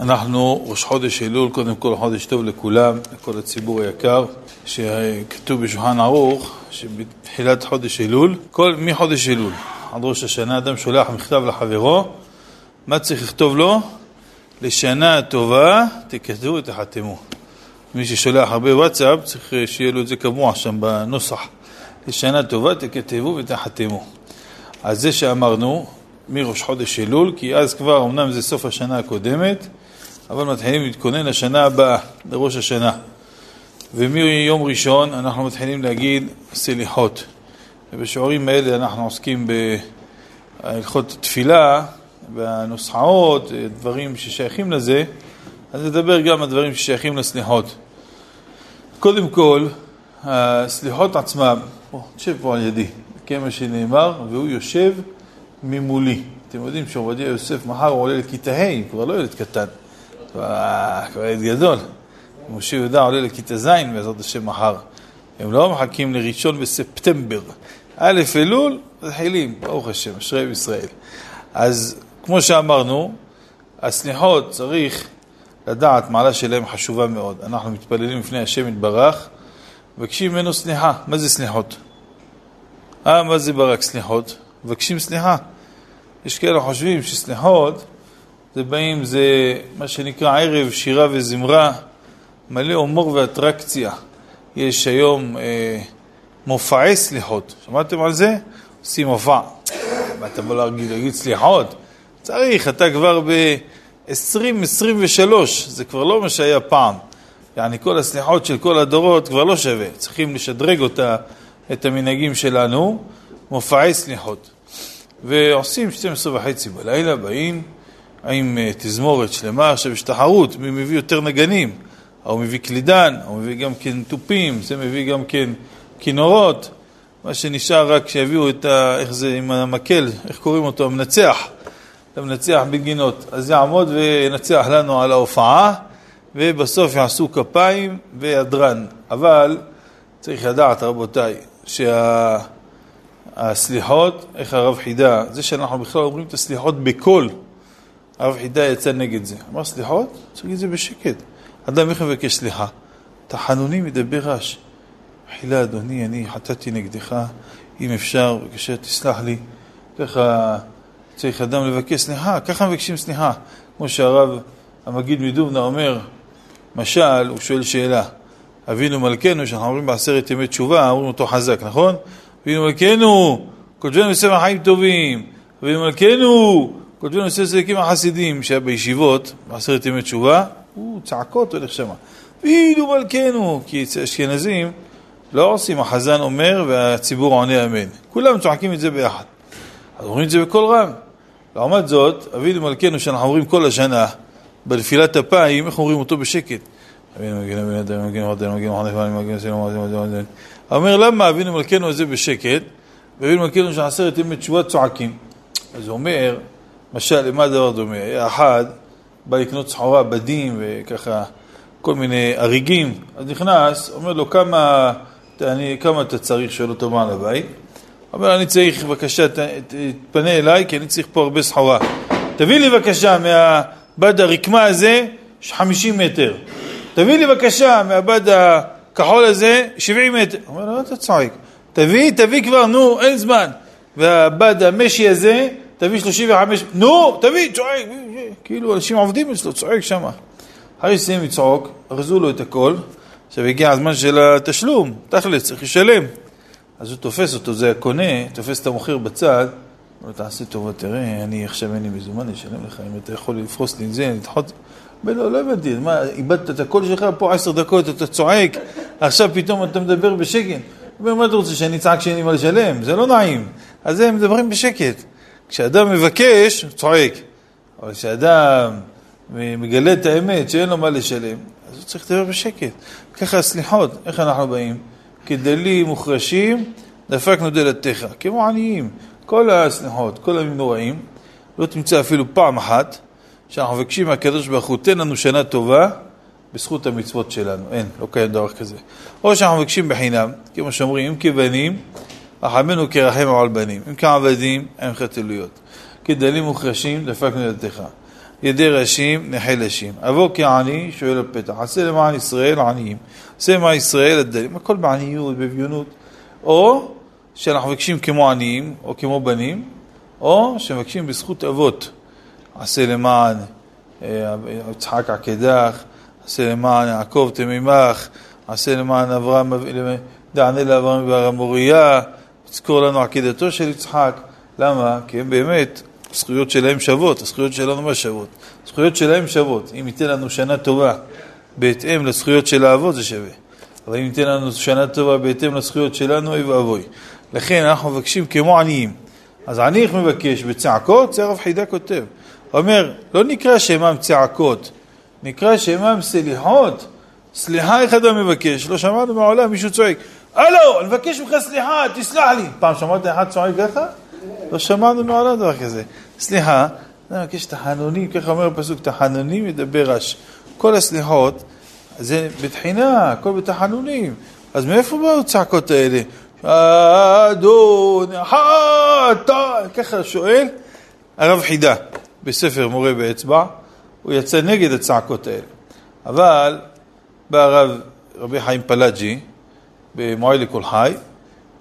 אנחנו ראש חודש אלול, קודם כל חודש טוב לכולם, לכל הציבור היקר, שכתוב בשולחן ערוך שבתחילת חודש אלול, כל, מחודש אלול עד ראש השנה אדם שולח מכתב לחברו, מה צריך לכתוב לו? לשנה טובה תכתבו ותחתמו. מי ששולח הרבה וואטסאפ צריך שיהיה לו את זה קבוע שם בנוסח. לשנה טובה תכתבו ותחתמו. אז זה שאמרנו מראש חודש אלול, כי אז כבר, אמנם זה סוף השנה הקודמת, אבל מתחילים להתכונן לשנה הבאה, לראש השנה. ומיום ראשון אנחנו מתחילים להגיד סליחות. ובשיעורים האלה אנחנו עוסקים בהלכות תפילה, והנוסחאות, דברים ששייכים לזה, אז נדבר גם על דברים ששייכים לסליחות. קודם כל, הסליחות עצמם, בוא, תשב פה על ידי, כמה שנאמר, והוא יושב ממולי. אתם יודעים שעובדיה יוסף מחר הוא עולה לכיתה ה', כבר לא ילד קטן. כבר ילד גדול. משה יהודה עולה לכיתה ז' בעזרת השם מחר. הם לא מחכים לראשון בספטמבר. א' אלול, מתחילים, ברוך השם, אשרי ישראל. אז כמו שאמרנו, הסליחות צריך לדעת, מעלה שלהם חשובה מאוד. אנחנו מתפללים לפני השם יתברך, מבקשים ממנו סליחה. מה זה סליחות? אה, מה זה ברק סליחות? מבקשים סליחה. יש כאלה חושבים שסליחות זה באים, זה מה שנקרא ערב שירה וזמרה, מלא הומור ואטרקציה. יש היום אה, מופעי סליחות, שמעתם על זה? עושים מופע. מה אתה בא להגיד, להגיד סליחות? צריך, אתה כבר ב-2023, זה כבר לא מה שהיה פעם. יעני כל הסליחות של כל הדורות כבר לא שווה, צריכים לשדרג אותה, את המנהגים שלנו, מופעי סליחות. ועושים 12 וחצי בלילה, באים עם אה, תזמורת שלמה, עכשיו יש תחרות, מי מביא יותר נגנים, ההוא מביא קלידן, ההוא מביא גם כן תופים, זה מביא גם כן כינורות, מה שנשאר רק שיביאו את ה... איך זה, עם המקל, איך קוראים אותו? המנצח, המנצח בגינות. אז יעמוד וינצח לנו על ההופעה, ובסוף יעשו כפיים והדרן. אבל צריך לדעת, רבותיי, שה... הסליחות, איך הרב חידה, זה שאנחנו בכלל אומרים את הסליחות בקול, הרב חידה יצא נגד זה. אמר סליחות? צריך להגיד את זה בשקט. אדם איך מבקש סליחה? תחנונים מדבר רעש. חילה אדוני, אני חטאתי נגדך, אם אפשר, בבקשה תסלח לי. ככה צריך אדם לבקש סליחה, ככה מבקשים סליחה. כמו שהרב המגיד מדובנה אומר, משל, הוא שואל שאלה. אבינו מלכנו, שאנחנו אומרים בעשרת ימי תשובה, אומרים אותו חזק, נכון? אבינו מלכנו, כותבנו בספר חיים טובים, אבינו מלכנו, כותבנו בספר צדיקים החסידים, שהיה בישיבות, בעשרת ימי תשובה, הוא צעקות הולך שמה. אבינו מלכנו, כי אצל אשכנזים לא עושים, החזן אומר והציבור עונה אמן. כולם צועקים את זה ביחד. אז אומרים את זה בקול רם. לעומת זאת, אבינו מלכנו, שאנחנו אומרים כל השנה, בנפילת אפיים, איך אומרים אותו בשקט? אומר למה אבינו מלכנו הזה בשקט, ואבינו מלכנו של עשרת ימי תשובה צועקים. אז הוא אומר, משל, למה הדבר דומה? היה אחד, בא לקנות סחורה, בדים וככה, כל מיני אריגים, אז נכנס, אומר לו, כמה, אני, כמה אתה צריך? שואל אותו מעל הבית. אומר, אני צריך, בבקשה, תתפנה אליי, כי אני צריך פה הרבה סחורה. תביא לי בבקשה מהבד הרקמה הזה 50 מטר. תביא לי בבקשה מהבד הכחול הזה 70 מטר. אומר, לא, אתה צועק. תביא, תביא כבר, נו, אין זמן. והבד המשי הזה, תביא 35, נו, תביא, צועק. כאילו אנשים עובדים אצלו, צועק שם. אחרי שסיים לצעוק, ארזו לו את הכל. עכשיו הגיע הזמן של התשלום, תכל'ס, צריך לשלם. אז הוא תופס אותו, זה הקונה, תופס את המוכר בצד, אומר לו, תעשה טובה, תראה, אני עכשיו אין לי מזומן, אשלם לך, אם אתה יכול לפרוס לי את זה, לדחות... אומר לו, לא הבנתי, מה, איבדת את הקול שלך פה עשר דקות, אתה צועק, עכשיו פתאום אתה מדבר בשקט. הוא אומר, מה אתה רוצה, שאני אצעק שאין לי מה לשלם? זה לא נעים. אז הם מדברים בשקט. כשאדם מבקש, הוא צועק. אבל כשאדם מגלה את האמת שאין לו מה לשלם, אז הוא צריך לדבר בשקט. ככה הסליחות, איך אנחנו באים? כדלים מוחרשים, דפקנו דלתך, כמו עניים. כל הסליחות, כל המנוראים, לא תמצא אפילו פעם אחת שאנחנו מבקשים מהקדוש ברוך הוא, תן לנו שנה טובה בזכות המצוות שלנו. אין, לא קיים דבר כזה. או שאנחנו מבקשים בחינם, כמו שאומרים, אם כבנים, רחמנו כרחם על בנים. אם כעבדים, אין חתלויות. כדלים מוחרשים, דפקנו דלתך. ידי ראשים נחל נשים. אבוא כעני, שואל הפתח, עשה למען ישראל עניים, עשה למען ישראל הדלים, הכל בעניות, באביונות. או שאנחנו מבקשים כמו עניים, או כמו בנים, או שמבקשים בזכות אבות. עשה למען אה, יצחק עקדך, עשה למען יעקב תמימך, עשה למען אברהם, דענה לאברהם והמוריה, תזכור לנו עקידתו של יצחק. למה? כי הם באמת, הזכויות שלהם שוות, הזכויות שלנו מה שוות? הזכויות שלהם שוות. אם ייתן לנו שנה טובה בהתאם לזכויות של האבות זה שווה. אבל אם ייתן לנו שנה טובה בהתאם לזכויות שלנו, אוי ואבוי. לכן אנחנו מבקשים כמו עניים. אז עני מבקש בצעקות, זה הרב חידה כותב. אומר, לא נקרא שמם צעקות, נקרא שמם סליחות. סליחה איך אדם מבקש, לא שמענו מעולם מישהו צועק, הלו, אני מבקש ממך סליחה, תסלח לי. פעם שמעת אחד צועק ככה? לא שמענו מעולם דבר כזה. סליחה, אני מבקש תחנונים, ככה אומר הפסוק, תחנונים ידבר רש. כל הסליחות, זה בתחינה, הכל בתחנונים. אז מאיפה באו הצעקות האלה? אדון, אתה, ככה שואל הרב חידה בספר מורה באצבע, הוא יצא נגד הצעקות האלה. אבל בא הרב רבי חיים פלאג'י במועל לכל חי,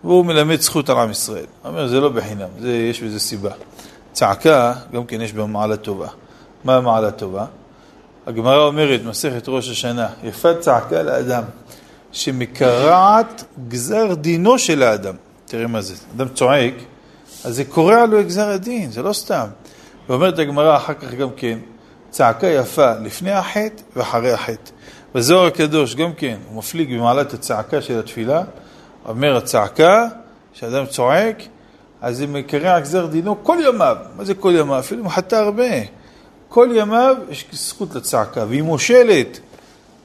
והוא מלמד זכות על עם ישראל. הוא אומר, זה לא בחינם, זה, יש בזה סיבה. צעקה, גם כן יש בה מעלה טובה. מה המעלה טובה? הגמרא אומרת, מסכת ראש השנה, יפת צעקה לאדם, שמקרעת גזר דינו של האדם. תראה מה זה, אדם צועק, אז זה קורע לו את גזר הדין, זה לא סתם. ואומרת הגמרא אחר כך גם כן, צעקה יפה לפני החטא ואחרי החטא. בזוהר הקדוש גם כן, הוא מפליג במעלת הצעקה של התפילה, אומר הצעקה, כשאדם צועק, אז זה מקרע גזר דינו כל ימיו. מה זה כל ימיו? אפילו אם חטא הרבה. כל ימיו יש זכות לצעקה, והיא מושלת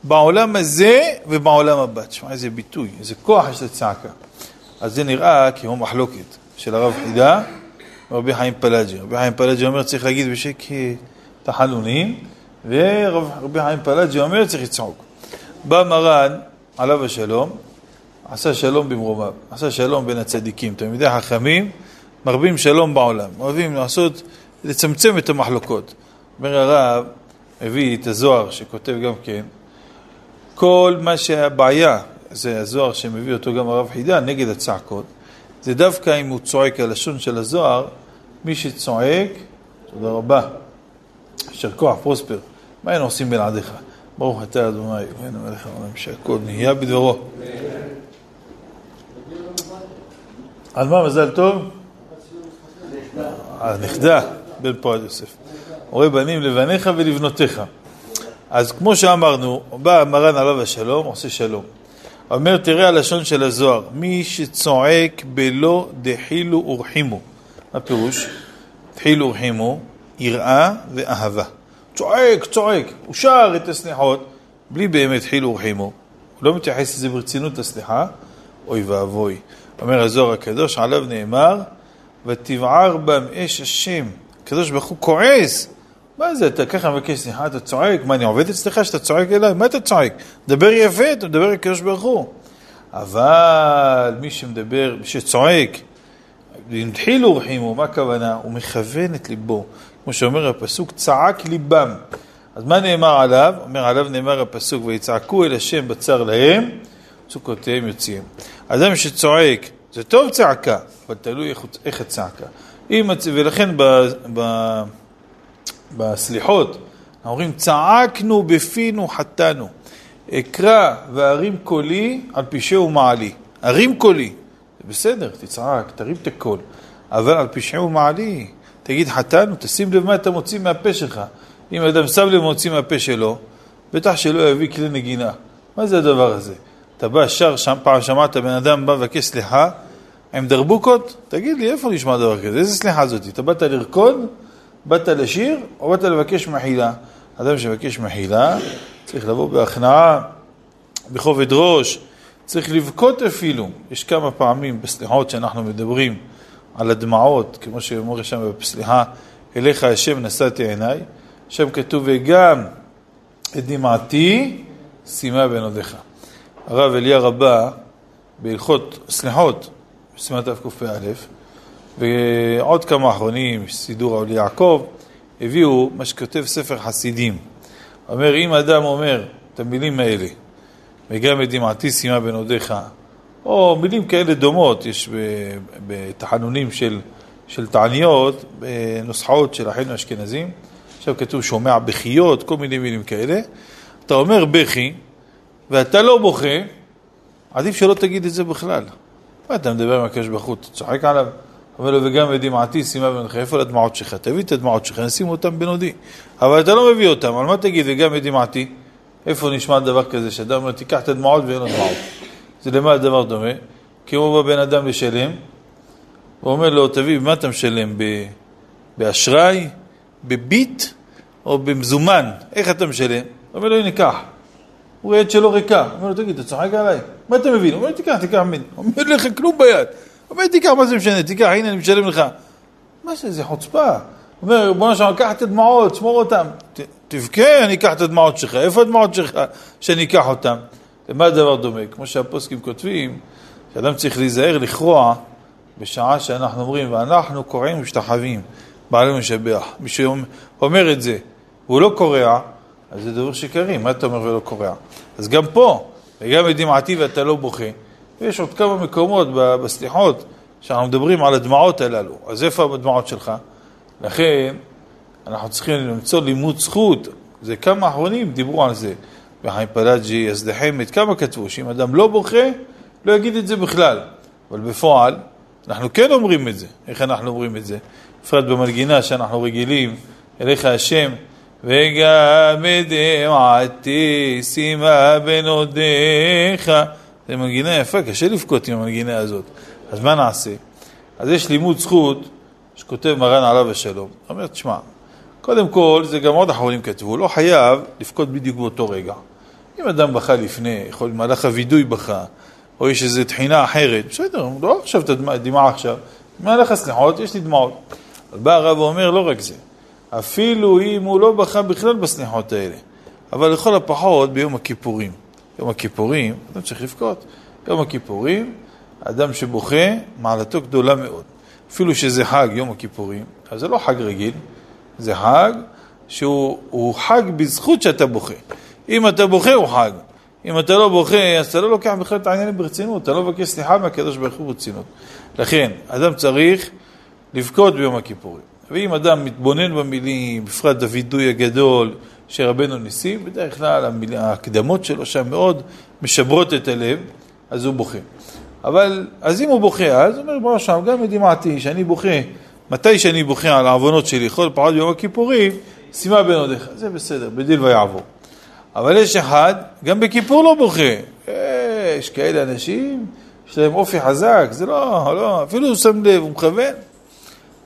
בעולם הזה ובעולם הבא. תשמע, איזה ביטוי, איזה כוח יש לצעקה. אז זה נראה כמו מחלוקת של הרב חידה ורבי חיים פלאג'י. רבי חיים פלאג'י אומר צריך להגיד בשקט תחנונים, ורבי חיים פלאג'י אומר צריך לצעוק. בא מרן, עליו השלום, עשה שלום במרומיו, עשה שלום בין הצדיקים. תלמידי חכמים מרבים שלום בעולם, אוהבים לעשות, לצמצם את המחלוקות. אומר הרב, הביא את הזוהר שכותב גם כן, כל מה שהבעיה, זה הזוהר שמביא אותו גם הרב חידה, נגד הצעקות, זה דווקא אם הוא צועק הלשון של הזוהר, מי שצועק, תודה רבה, יישר כוח, פרוספר, מה היינו עושים בלעדיך? ברוך אתה אדוני, אלוהינו מלך העולם שהכל נהיה בדברו. על מה מזל טוב? הנכדה, בן פועל יוסף. הורי בנים לבניך ולבנותיך. אז כמו שאמרנו, בא מרן עליו השלום, עושה שלום. אומר, תראה הלשון של הזוהר, מי שצועק בלא דחילו ורחימו. מה פירוש? דחילו ורחימו, יראה ואהבה. צועק, צועק, הוא שר את הסליחות, בלי באמת חילו ורחימו. הוא לא מתייחס לזה ברצינות לסליחה, אוי ואבוי. אומר הזוהר הקדוש, עליו נאמר, ותבער בם אש השם. הקדוש ברוך הוא כועס. מה זה, אתה ככה מבקש סליחה, אתה צועק? מה, אני עובד אצלך שאתה צועק אליי? מה אתה צועק? דבר יפה, אתה מדבר לקדוש ברוך הוא. אבל מי שמדבר, שצועק, התחילו רחימו, מה הכוונה? הוא מכוון את ליבו. כמו שאומר הפסוק, צעק ליבם. אז מה נאמר עליו? אומר עליו נאמר הפסוק, ויצעקו אל השם בצר להם, צוקותיהם יוציאים. אדם שצועק, זה טוב צעקה, אבל תלוי איך, איך הצעקה. ולכן ב, ב, בסליחות, אנחנו אומרים, צעקנו בפינו חטאנו. אקרא וארים קולי על פשעי מעלי. ארים קולי, זה בסדר, תצעק, תרים את הקול, אבל על פשעי מעלי, תגיד חטאנו, תשים לב מה אתה מוציא מהפה שלך. אם אדם שם לב מוציא מהפה שלו, בטח שלא יביא כלי נגינה. מה זה הדבר הזה? אתה בא שר, שם פעם שמעת בן אדם בא לבקש סליחה עם דרבוקות? תגיד לי, איפה נשמע דבר כזה? איזה סליחה זאת? אתה באת לרקוד? באת לשיר? או באת לבקש מחילה? אדם שמבקש מחילה צריך לבוא בהכנעה, בכובד ראש, צריך לבכות אפילו. יש כמה פעמים בסליחות שאנחנו מדברים על הדמעות, כמו שאומר שם בסליחה, אליך השם נשאתי עיניי, שם כתוב וגם את דמעתי שימה בין עודיך. הרב אליה רבה בהלכות סליחות, בסימן תקפ"א, ועוד כמה אחרונים, סידור העולי יעקב, הביאו מה שכותב ספר חסידים. אומר, אם אדם אומר את המילים האלה, וגם את דמעתי שימה בין אודיך, או מילים כאלה דומות, יש בתחנונים של, של תעניות, בנוסחאות של אחינו האשכנזים, עכשיו כתוב שומע בכיות, כל מיני מילים כאלה, אתה אומר בכי, ואתה לא בוכה, עדיף שלא תגיד את זה בכלל. מה אתה מדבר עם הקדוש ברוך הוא, אתה צוחק עליו? אומר לו, וגם בדמעתי שימה בנך, איפה הדמעות שלך? תביא את הדמעות שלך, נשים אותן בנודי. אבל אתה לא מביא אותן, על מה תגיד, וגם בדמעתי? איפה נשמע דבר כזה, שאדם אומר, תיקח את הדמעות ואין לו דמעות. זה למה הדבר דומה? הוא בא בן אדם לשלם, ואומר לו, תביא, במה אתה משלם? באשראי? בביט? או במזומן? איך אתה משלם? אומר לו, הנה, קח. הוא את שלו ריקה. אומר לו, תגיד, אתה צוחק עליי? מה אתה מבין? אומר, תיקח, תיקח ממני. אומר לך, כלום ביד. אומר, תיקח, מה זה משנה? תיקח, הנה, אני משלם לך. מה זה, זה חוצפה. אומר, בוא נשמע, קח את הדמעות, שמור אותן. תבכה, אני אקח את הדמעות שלך. איפה הדמעות שלך שאני אקח אותן? למה הדבר דומה? כמו שהפוסקים כותבים, שאדם צריך להיזהר לכרוע בשעה שאנחנו אומרים, ואנחנו קורעים ומשתחווים, בעלי משבח. מי שאומר את זה, והוא לא קורע, אז זה דבר שקרי, מה אתה אומר ולא קורע? אז גם פה, וגם בדמעתי ואתה לא בוכה, יש עוד כמה מקומות בסליחות שאנחנו מדברים על הדמעות הללו. אז איפה הדמעות שלך? לכן, אנחנו צריכים למצוא לימוד זכות. זה כמה אחרונים דיברו על זה. בחיים פלאג'י, אסדה חמד, כמה כתבו? שאם אדם לא בוכה, לא יגיד את זה בכלל. אבל בפועל, אנחנו כן אומרים את זה. איך אנחנו אומרים את זה? בפרט במנגינה שאנחנו רגילים, אליך השם, וגם דמעתי שימה בין אודיך. זו מנגינה יפה, קשה לבכות עם המנגינה הזאת. אז מה נעשה? אז יש לימוד זכות שכותב מרן עליו השלום. אומר, תשמע, קודם כל, זה גם עוד אחרונים כתבו, לא חייב לבכות בדיוק באותו רגע. אם אדם בכה לפני, יכול להיות במהלך הווידוי בכה, או יש איזו תחינה אחרת, בסדר, לא עכשיו את הדמעה עכשיו, במהלך הסליחות יש לי דמעות. בא הרב ואומר, לא רק זה, אפילו אם הוא לא בכה בכלל בסליחות האלה, אבל לכל הפחות ביום הכיפורים. יום הכיפורים, אדם צריך לבכות. יום הכיפורים, אדם שבוכה, מעלתו גדולה מאוד. אפילו שזה חג, יום הכיפורים, אז זה לא חג רגיל, זה חג שהוא חג בזכות שאתה בוכה. אם אתה בוכה הוא חג. אם אתה לא בוכה, אז אתה לא לוקח בכלל את העניינים ברצינות, אתה לא מבקש סליחה מהקדוש ברוך הוא ברצינות. לכן, אדם צריך לבכות ביום הכיפורים. ואם אדם מתבונן במילים, בפרט הווידוי הגדול של רבנו ניסים, בדרך כלל המיל... ההקדמות שלו שם מאוד משברות את הלב, אז הוא בוכה. אבל, אז אם הוא בוכה, אז אומר, בוא שם, גם מדמעתי, שאני בוכה, מתי שאני בוכה על העוונות שלי, כל פעם ביום הכיפורים, שימה בין עודיך, זה בסדר, בדיל ויעבור. אבל יש אחד, גם בכיפור לא בוכה. יש כאלה אנשים, יש להם אופי חזק, זה לא, לא, אפילו הוא שם לב, הוא מכוון,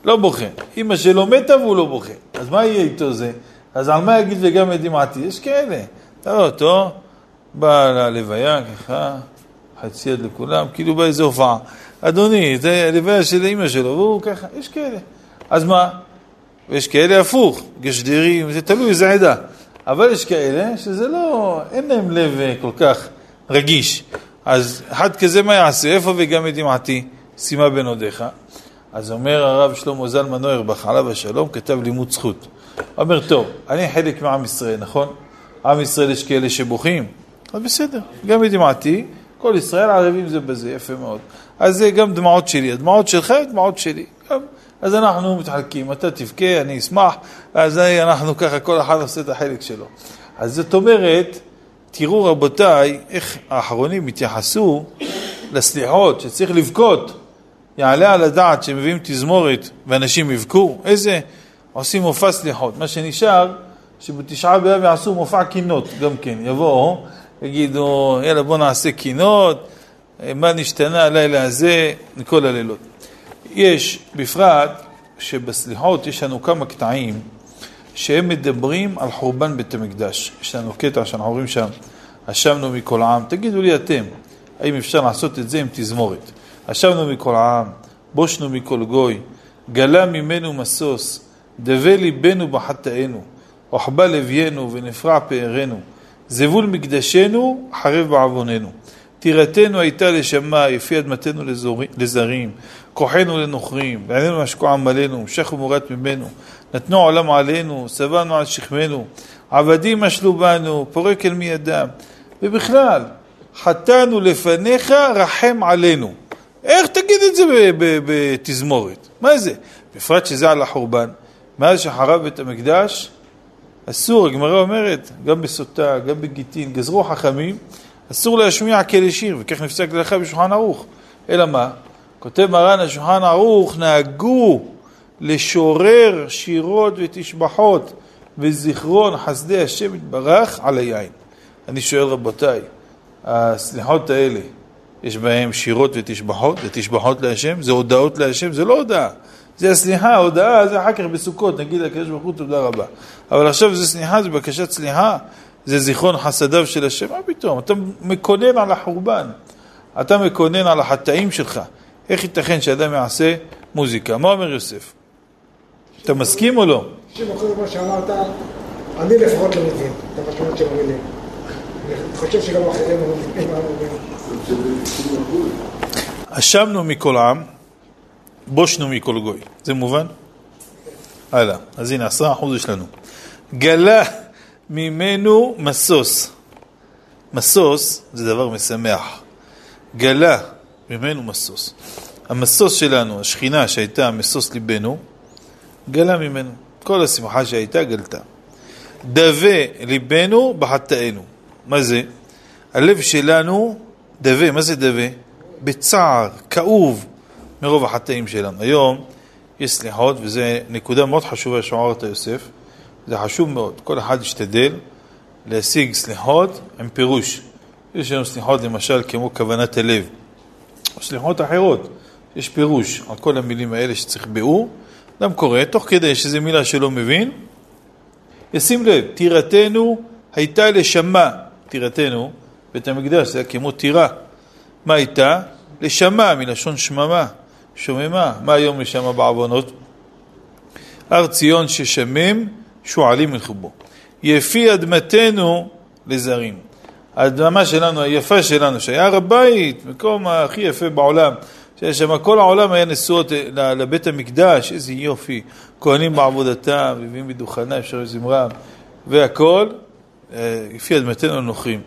לא בוכה. אמא שלו מתה והוא לא בוכה. אז מה יהיה איתו זה? אז על מה יגיד וגם את דמעתי? יש כאלה. אתה רואה אותו, בא ללוויה ככה, חצי יד לכולם, כאילו באיזו הופעה. אדוני, זה הלוויה של אמא שלו, והוא ככה, יש כאלה. אז מה? ויש כאלה הפוך, גשדרים, זה תלוי איזה עדה. אבל יש כאלה שזה לא, אין להם לב אה, כל כך רגיש. אז אחד כזה מה יעשה? איפה וגם את דמעתי? שימה בין אודיך. אז אומר הרב שלמה זלמן נוירבך, עליו השלום, כתב לימוד זכות. אומר, טוב, אני חלק מעם ישראל, נכון? עם ישראל יש כאלה שבוכים, אז בסדר, גם בדמעתי, כל ישראל ערבים זה בזה, יפה מאוד. אז זה גם דמעות שלי, הדמעות שלך דמעות שלי. גם, אז אנחנו מתחלקים, אתה תבכה, אני אשמח, אז אנחנו ככה, כל אחד עושה את החלק שלו. אז זאת אומרת, תראו רבותיי, איך האחרונים התייחסו לסליחות, שצריך לבכות. יעלה על הדעת שמביאים תזמורת ואנשים יבכו? איזה... עושים מופע סליחות. מה שנשאר, שבתשעה באב יעשו מופע קינות גם כן. יבואו, יגידו, יאללה בוא נעשה קינות, מה נשתנה הלילה הזה, מכל הלילות. יש, בפרט, שבסליחות יש לנו כמה קטעים שהם מדברים על חורבן בית המקדש. יש לנו קטע שאנחנו אומרים שם, אשמנו מכל העם. תגידו לי אתם, האם אפשר לעשות את זה עם תזמורת? אשמנו מכל העם, בושנו מכל גוי, גלה ממנו משוש, דווה ליבנו בחטאינו, אוחבא לווינו ונפרע פארנו, זבול מקדשנו, חרב בעווננו. טירתנו הייתה לשמה, יפי אדמתנו לזרים, כוחנו לנוכרים, ועינינו משקוע עמלנו, משך ומורת ממנו. נתנו עולם עלינו, סבלנו על שכמנו, עבדים משלו בנו, פורק אל מידם. ובכלל, חטאנו לפניך, רחם עלינו. איך תגיד את זה בתזמורת? מה זה? בפרט שזה על החורבן. מאז שחרב בית המקדש, אסור, הגמרא אומרת, גם בסוטה, גם בגיטין, גזרו חכמים, אסור להשמיע כלי שיר, וכך נפסק לך בשולחן ערוך. אלא מה? כותב מרן השולחן ערוך, נהגו לשורר שירות ותשבחות וזיכרון חסדי השם יתברך על היין. אני שואל רבותיי, הסליחות האלה, יש בהם שירות ותשבחות, זה תשבחות להשם, זה הודעות להשם, זה לא הודעה. זה הסליחה, ההודעה זה אחר כך בסוכות, נגיד לקדוש ברוך הוא תודה רבה. אבל עכשיו זה סליחה, זה בקשת סליחה, זה זיכרון חסדיו של השם, מה פתאום? אתה מקונן על החורבן, אתה מקונן על החטאים שלך. איך ייתכן שאדם יעשה מוזיקה? מה אומר יוסף? אתה מסכים או לא? תקשיב, אחרי מה שאמרת, אני לפחות לא מבין את המשמעות של המילים. אני חושב שגם אחרים לא מבינים. אשמנו מכל עם, בושנו מכל גוי. זה מובן? הלאה. אז הנה, עשרה אחוז יש לנו. גלה ממנו משוש. משוש זה דבר משמח. גלה ממנו משוש. המשוש שלנו, השכינה שהייתה משוש ליבנו, גלה ממנו. כל השמחה שהייתה גלתה. דווה ליבנו בחטאינו. מה זה? הלב שלנו דווה, מה זה דווה? בצער, כאוב, מרוב החטאים שלנו. היום יש סליחות, וזו נקודה מאוד חשובה שעוררת יוסף. זה חשוב מאוד. כל אחד ישתדל להשיג סליחות עם פירוש. יש לנו סליחות למשל כמו כוונת הלב, או סליחות אחרות. יש פירוש על כל המילים האלה שצריך ביאור. אדם קורא, תוך כדי שזו מילה שלא מבין, ישים לב, טירתנו הייתה לשמה, טירתנו, בית המקדש זה היה כמו טירה. מה הייתה? לשמה, מלשון שממה, שוממה. מה היום לשמה בעוונות? הר ציון ששמם, שועלים מלכבו. יפי אדמתנו לזרים. האדמה שלנו, היפה שלנו, שהיה הר הבית, מקום הכי יפה בעולם, שהיה שם כל העולם היה נשואות לבית המקדש, איזה יופי, כהנים בעבודתם, מביאים מדוכנה, אפשר זמרם, והכל, לפי אדמתנו לנוכרים,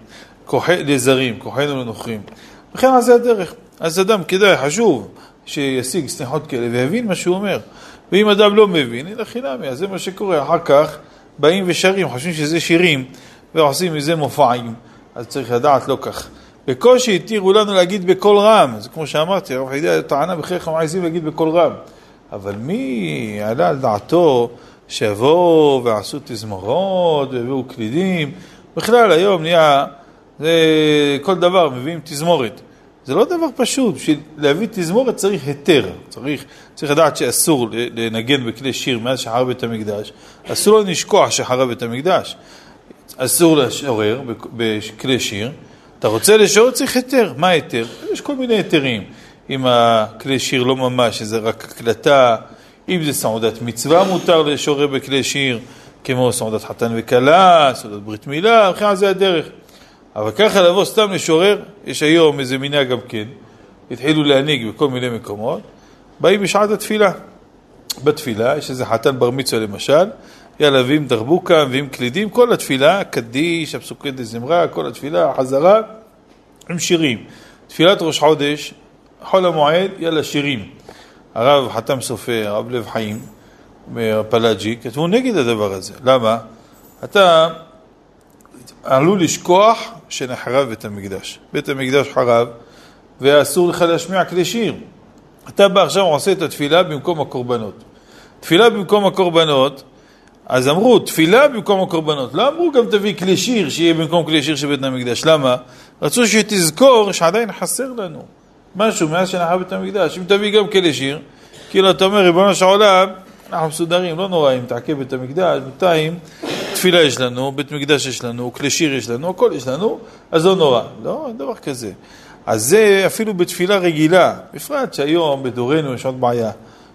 לזרים, כוחנו לנוכרים. וכן על זה הדרך. אז אדם כדאי, חשוב, שישיג סליחות כאלה ויבין מה שהוא אומר. ואם אדם לא מבין, הנה חינמי, אז זה מה שקורה. אחר כך באים ושרים, חושבים שזה שירים, ועושים מזה מופעים. אז צריך לדעת לא כך. בקושי התירו לנו להגיד בקול רם, זה כמו שאמרתי, הרב חידא טענה בחייך המעזים להגיד בקול רם. אבל מי עלה על דעתו שיבואו ועשו תזמורות והביאו קלידים? בכלל היום נהיה, זה כל דבר, מביאים תזמורת. זה לא דבר פשוט, בשביל להביא תזמורת צריך היתר, צריך, צריך לדעת שאסור לנגן בכלי שיר מאז שחרב בית המקדש, אסור לו לשכוח שחרב בית המקדש, אסור לשורר בכלי שיר, אתה רוצה לשורר צריך היתר, מה היתר? יש כל מיני היתרים, אם הכלי שיר לא ממש, זה רק הקלטה, אם זה סעודת מצווה מותר לשורר בכלי שיר, כמו סעודת חתן וכלה, סעודת ברית מילה, וכן זה הדרך. אבל ככה לבוא סתם לשורר, יש היום איזה מנהג גם כן, התחילו להנהיג בכל מיני מקומות, באים בשעת התפילה. בתפילה, יש איזה חתן בר מצווה למשל, יאללה, מביאים דרבוקה, מביאים קלידים, כל התפילה, קדיש, הפסוקי דזמרה, כל התפילה, חזרה, עם שירים. תפילת ראש חודש, חול המועד, יאללה, שירים. הרב חתם סופר, הרב לב חיים, פלאג'י, כתבו נגד הדבר הזה. למה? אתה עלול לשכוח שנחרב בית המקדש. בית המקדש חרב, ואסור לך להשמיע כלי שיר. אתה בא עכשיו עושה את התפילה במקום הקורבנות. תפילה במקום הקורבנות, אז אמרו, תפילה במקום הקורבנות. לא אמרו גם תביא כלי שיר, שיהיה במקום כלי שיר של בית המקדש. למה? רצו שתזכור שעדיין חסר לנו משהו מאז שנחרב בית המקדש. אם תביא גם כלי שיר, כאילו אתה אומר, ריבונו של עולם, אנחנו מסודרים, לא נורא אם תעכב בית המקדש, בינתיים תפילה יש לנו, בית מקדש יש לנו, כלי שיר יש לנו, הכל יש לנו, אז לא נורא. לא, דבר כזה. אז זה אפילו בתפילה רגילה, בפרט שהיום בדורנו יש עוד בעיה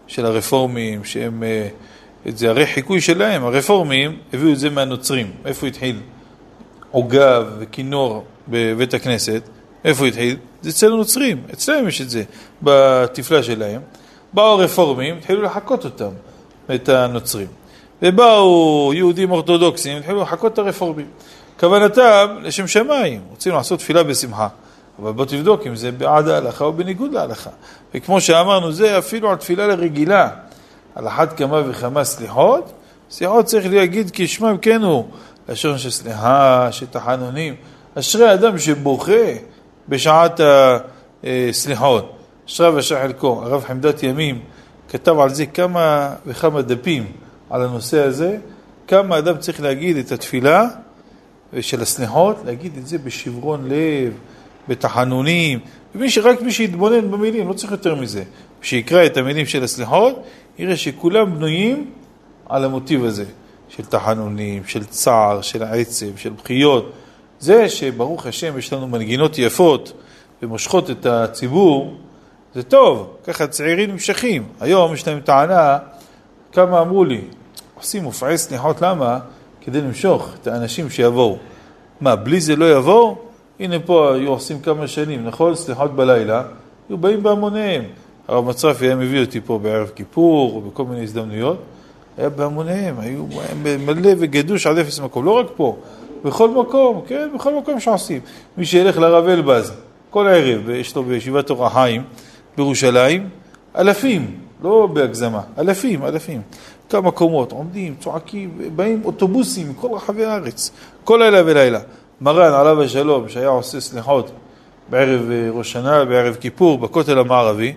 של הרפורמים, שהם, אה, זה הרי חיקוי שלהם, הרפורמים הביאו את זה מהנוצרים. איפה התחיל? עוגב וכינור בבית הכנסת, איפה התחיל? זה אצל הנוצרים, אצלם יש את זה, בתפלה שלהם. באו הרפורמים, התחילו לחקות אותם, את הנוצרים. ובאו יהודים אורתודוקסים, התחילו לחכות את הרפורמים. כוונתם לשם שמיים, רוצים לעשות תפילה בשמחה. אבל בוא תבדוק אם זה בעד ההלכה או בניגוד להלכה. וכמו שאמרנו, זה אפילו על תפילה לרגילה. על אחת כמה וכמה סליחות, סליחות צריך להגיד כי שמם כן הוא, לשון של סליחה, של תחנונים. אשרי אדם שבוכה בשעת הסליחות. אשרי ושע חלקו. הרב חמדת ימים כתב על זה כמה וכמה דפים על הנושא הזה, כמה אדם צריך להגיד את התפילה של הסליחות, להגיד את זה בשברון לב, בתחנונים, ומי שרק מי שיתבונן במילים, לא צריך יותר מזה. שיקרא את המילים של הסליחות, יראה שכולם בנויים על המוטיב הזה, של תחנונים, של צער, של עצב, של בחיות. זה שברוך השם יש לנו מנגינות יפות ומושכות את הציבור, זה טוב, ככה צעירים נמשכים. היום יש להם טענה, כמה אמרו לי, עושים מופעי סליחות, למה? כדי למשוך את האנשים שיבואו. מה, בלי זה לא יבואו? הנה פה היו עושים כמה שנים, נכון? סליחות בלילה, היו באים בהמוניהם. הרב מצרפי היה מביא אותי פה בערב כיפור, בכל מיני הזדמנויות, היה בהמוניהם, היו מלא וגדוש עד אפס מקום, לא רק פה, בכל מקום, כן, בכל מקום שעושים. מי שילך לרב אלבז, כל הערב, יש לו בישיבת אור החיים בירושלים, אלפים, לא בהגזמה, אלפים, אלפים. כמה קומות, עומדים, צועקים, באים אוטובוסים מכל רחבי הארץ, כל לילה ולילה. מרן, עליו השלום, שהיה עושה סליחות בערב אה, ראש שנה, בערב כיפור, בכותל המערבי,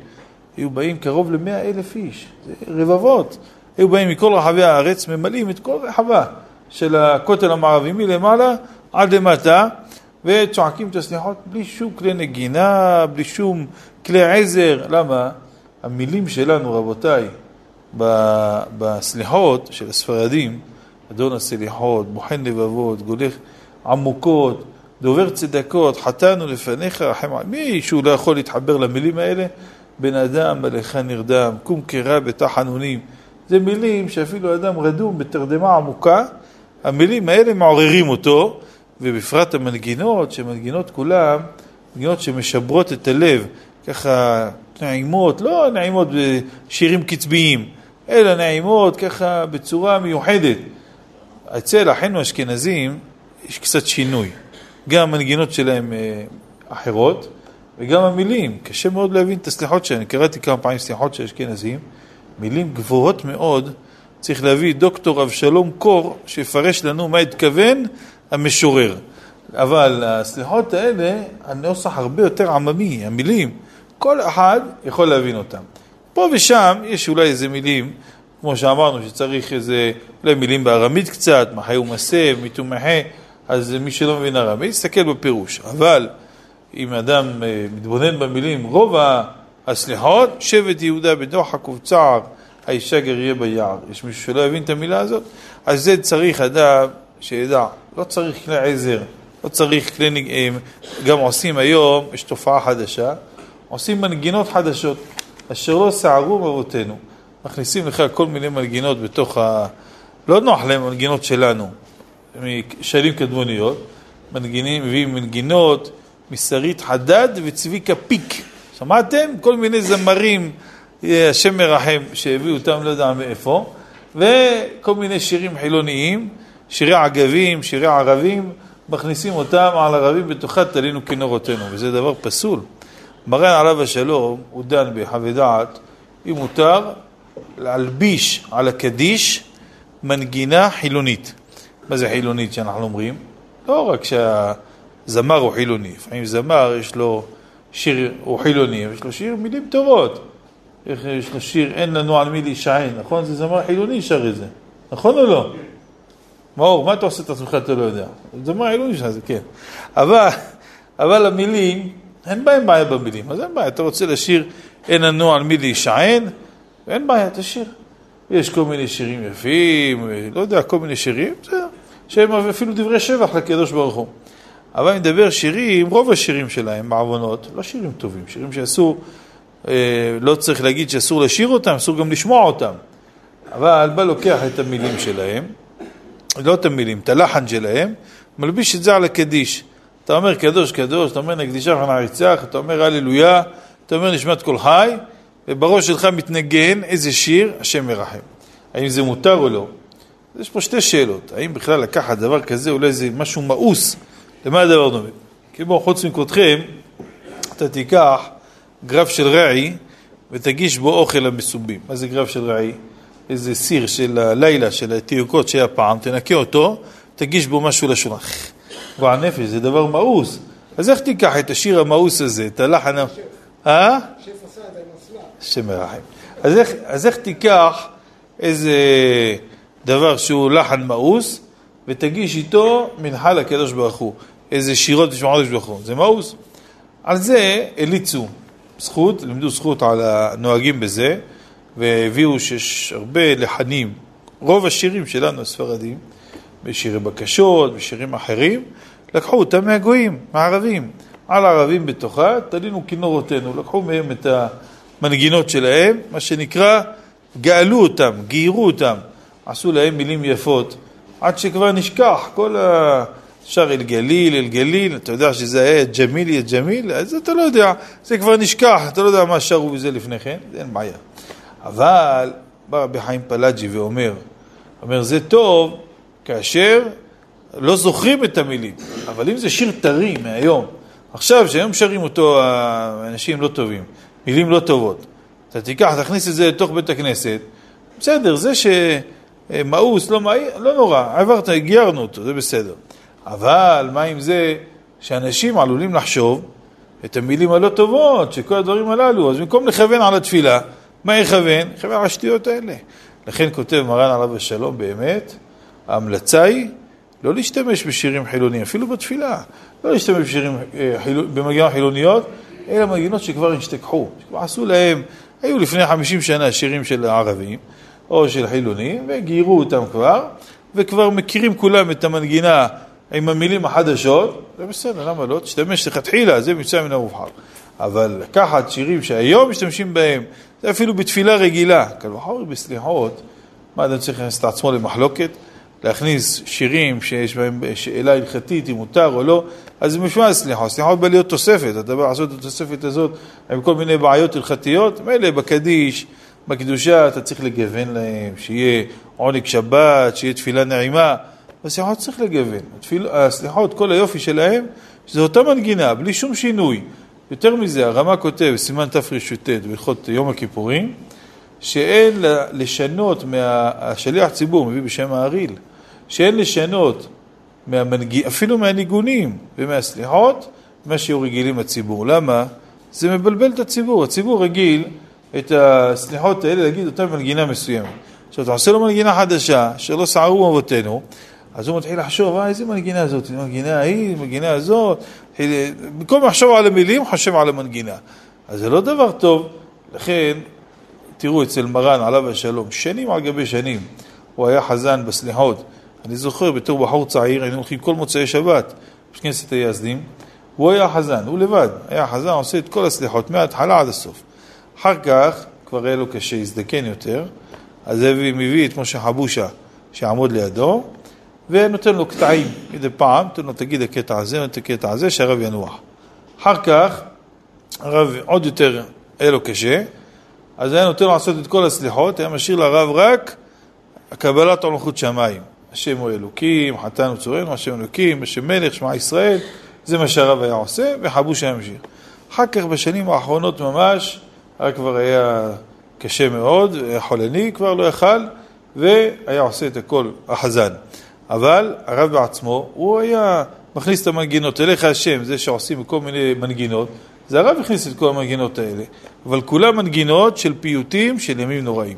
היו באים קרוב למאה אלף איש, רבבות. היו באים מכל רחבי הארץ, ממלאים את כל רחבה של הכותל המערבי מלמעלה עד למטה, וצועקים את הסליחות בלי שום כלי נגינה, בלי שום כלי עזר. למה? המילים שלנו, רבותיי, בסליחות של הספרדים, אדון הסליחות, בוחן לבבות, גולך עמוקות, דובר צדקות, חטאנו לפניך, רחם על מי שהוא לא יכול להתחבר למילים האלה? בן אדם מלאכה נרדם, קום קרא בתחנונים. זה מילים שאפילו אדם רדום בתרדמה עמוקה, המילים האלה מעוררים אותו, ובפרט המנגינות, שמנגינות כולם, מנגינות שמשברות את הלב, ככה נעימות, לא נעימות בשירים קצביים, אלא נעימות ככה בצורה מיוחדת. אצל אחינו האשכנזים יש קצת שינוי. גם המנגינות שלהם אה, אחרות, וגם המילים. קשה מאוד להבין את הסליחות שלהם. קראתי כמה פעמים סליחות של אשכנזים, מילים גבוהות מאוד. צריך להביא דוקטור אבשלום קור, שיפרש לנו מה התכוון המשורר. אבל הסליחות האלה, הנוסח הרבה יותר עממי, המילים, כל אחד יכול להבין אותם. פה ושם יש אולי איזה מילים, כמו שאמרנו, שצריך איזה, אולי מילים בארמית קצת, מחי ומסב, מיתומחה, אז מי שלא מבין ארמית, יסתכל בפירוש. אבל אם אדם אה, מתבונן במילים, רוב הסליחות, שבט יהודה בדוחק ובצער, האישה גריה ביער. יש מישהו שלא יבין את המילה הזאת? אז זה צריך אדם שידע, לא צריך כלי עזר, לא צריך כלי... אה, גם עושים היום, יש תופעה חדשה, עושים מנגינות חדשות, אשר לא סערו אבותינו. מכניסים לך כל מיני מנגינות בתוך ה... לא נוח להם מנגינות שלנו, משנים קדמוניות, מנגינים, מביאים מנגינות משרית חדד וצביקה פיק. שמעתם? כל מיני זמרים, השם מרחם, שהביאו אותם לא יודע מאיפה, וכל מיני שירים חילוניים, שירי עגבים, שירי ערבים, מכניסים אותם על ערבים בתוכה תלינו כנורותינו, וזה דבר פסול. מרן עליו השלום, הוא דן בחווי דעת, אם מותר להלביש על הקדיש מנגינה חילונית. מה זה חילונית שאנחנו אומרים? לא רק שהזמר הוא חילוני, לפעמים זמר יש לו שיר, הוא חילוני, יש לו שיר מילים טובות. יש לו שיר, אין לנו על מי להישען, נכון? זה זמר חילוני שר את זה, נכון או לא? מאור, מה אתה עושה את עצמך, אתה לא יודע. זמר חילוני שר את זה, כן. אבל, אבל המילים, אין בהם בעיה במילים, אז אין בעיה, אתה רוצה לשיר אין לנו על מי להישען, אין בעיה, תשיר. יש כל מיני שירים יפים, לא יודע, כל מיני שירים, בסדר, שהם אפילו דברי שבח לקדוש ברוך הוא. אבל אני מדבר שירים, רוב השירים שלהם, בעוונות, לא שירים טובים, שירים שאסור, אה, לא צריך להגיד שאסור לשיר אותם, אסור גם לשמוע אותם. אבל בא לוקח את המילים שלהם, לא את המילים, את הלחן שלהם, מלביש את זה על הקדיש. אתה אומר קדוש קדוש, אתה אומר נקדישה ונעריצך, אתה אומר הללויה, אתה אומר נשמת כל חי, ובראש שלך מתנגן איזה שיר, השם מרחם. האם זה מותר או לא? יש פה שתי שאלות, האם בכלל לקחת דבר כזה אולי זה משהו מאוס, למה הדבר דומה? כמו חוץ מכבודכם, אתה תיקח גרף של רעי ותגיש בו אוכל המסובים. מה זה גרף של רעי? איזה סיר של הלילה, של התינוקות שהיה פעם, תנקה אותו, תגיש בו משהו לשולחן. גועל נפש, זה דבר מאוס. אז איך תיקח את השיר המאוס הזה, את הלחן... אה? שף עשה את זה עם אסלה. השם מרחם. אז איך, אז איך תיקח איזה דבר שהוא לחן מאוס ותגיש איתו מנחה לקדוש ברוך הוא, איזה שירות לשמוע לקדוש ברוך הוא, זה מאוס. על זה הליצו זכות, לימדו זכות על הנוהגים בזה, והביאו שיש הרבה לחנים, רוב השירים שלנו הספרדים, בשירי בקשות, בשירים אחרים, לקחו אותם מהגויים, מהערבים. על הערבים בתוכה, תלינו כינורותינו, לקחו מהם את המנגינות שלהם, מה שנקרא, גאלו אותם, גיירו אותם, עשו להם מילים יפות, עד שכבר נשכח כל ה... שר אל גליל, אל גליל, אתה יודע שזה היה ג'מיל, יא ג'מיל, אז אתה לא יודע, זה כבר נשכח, אתה לא יודע מה שרו בזה לפני כן, אין בעיה. אבל בא רבי חיים פלאג'י ואומר, אומר, זה טוב כאשר לא זוכרים את המילים, אבל אם זה שיר טרי מהיום, עכשיו, שהיום שרים אותו אנשים לא טובים, מילים לא טובות, אתה תיקח, תכניס את זה לתוך בית הכנסת, בסדר, זה שמאוס, לא לא נורא, עברת, גיירנו אותו, זה בסדר. אבל מה עם זה שאנשים עלולים לחשוב את המילים הלא טובות, שכל הדברים הללו, אז במקום לכוון על התפילה, מה יכוון? יכוון על השטויות האלה. לכן כותב מרן עליו השלום באמת, ההמלצה היא לא להשתמש בשירים חילוניים, אפילו בתפילה, לא להשתמש בשירים, אה, חיל... במגינות חילוניות, אלא מגינות שכבר השתכחו, שכבר עשו להם, היו לפני 50 שנה שירים של ערבים או של חילונים, וגיירו אותם כבר, וכבר מכירים כולם את המנגינה עם המילים החדשות, זה בסדר, למה לא? תשתמש לכתחילה, זה מצווה מן המובחר. אבל לקחת שירים שהיום משתמשים בהם, זה אפילו בתפילה רגילה. קל וחומר בסליחות, מה אדם צריך להכניס את עצמו למחלוקת? להכניס שירים שיש בהם שאלה הלכתית, אם מותר או לא, אז זה משמע סליחות. סליחות בא להיות תוספת, אתה בא לעשות את התוספת הזאת עם כל מיני בעיות הלכתיות, מילא בקדיש, בקדושה אתה צריך לגוון להם, שיהיה עונג שבת, שיהיה תפילה נעימה. הסליחות צריך לגוון. התפיל, הסליחות, כל היופי שלהם, שזה אותה מנגינה, בלי שום שינוי. יותר מזה, הרמ"א כותב, סימן תר"ט, בהלכות יום הכיפורים, שאין לשנות, מה... השליח ציבור מביא בשם האריל, שאין לשנות מהמנג... אפילו מהניגונים ומהסליחות, מה שהיו רגילים הציבור. למה? זה מבלבל את הציבור. הציבור רגיל את הסליחות האלה להגיד אותה במנגינה מסוימת. עכשיו, אתה עושה לו מנגינה חדשה, שלא סערו אבותינו, אז הוא מתחיל לחשוב, אה, איזה מנגינה זאת, מנגינה ההיא, מנגינה הזאת. במקום לחשוב על המילים, חושב על המנגינה. אז זה לא דבר טוב, לכן, תראו אצל מרן, עליו השלום, שנים על גבי שנים, הוא היה חזן בסליחות. אני זוכר, בתור בחור צעיר, היינו הולכים כל מוצאי שבת, בכנסת היזדים, הוא היה חזן, הוא לבד, היה חזן, עושה את כל הסליחות, מההתחלה עד הסוף. אחר כך, כבר היה לו קשה, הזדקן יותר, אז מביא את משה חבושה שיעמוד לידו, ונותן לו קטעים מדי פעם, נותן לו תגיד הקטע הזה, נותן את הקטע הזה, שהרב ינוח. אחר כך, הרב עוד יותר היה לו קשה, אז היה נותן לעשות את כל הסליחות, היה משאיר לרב רק קבלת עולמות שמיים. השם הוא אלוקים, חתן וצורנו, השם אלוקים, השם מלך, שמע ישראל, זה מה שהרב היה עושה, וחבוש היה ממשיך. אחר כך, בשנים האחרונות ממש, הרב כבר היה קשה מאוד, היה חולני, כבר לא יכל, והיה עושה את הכל, החזן. אבל הרב בעצמו, הוא היה מכניס את המנגינות, אליך השם, זה שעושים כל מיני מנגינות, זה הרב הכניס את כל המנגינות האלה, אבל כולם מנגינות של פיוטים של ימים נוראים.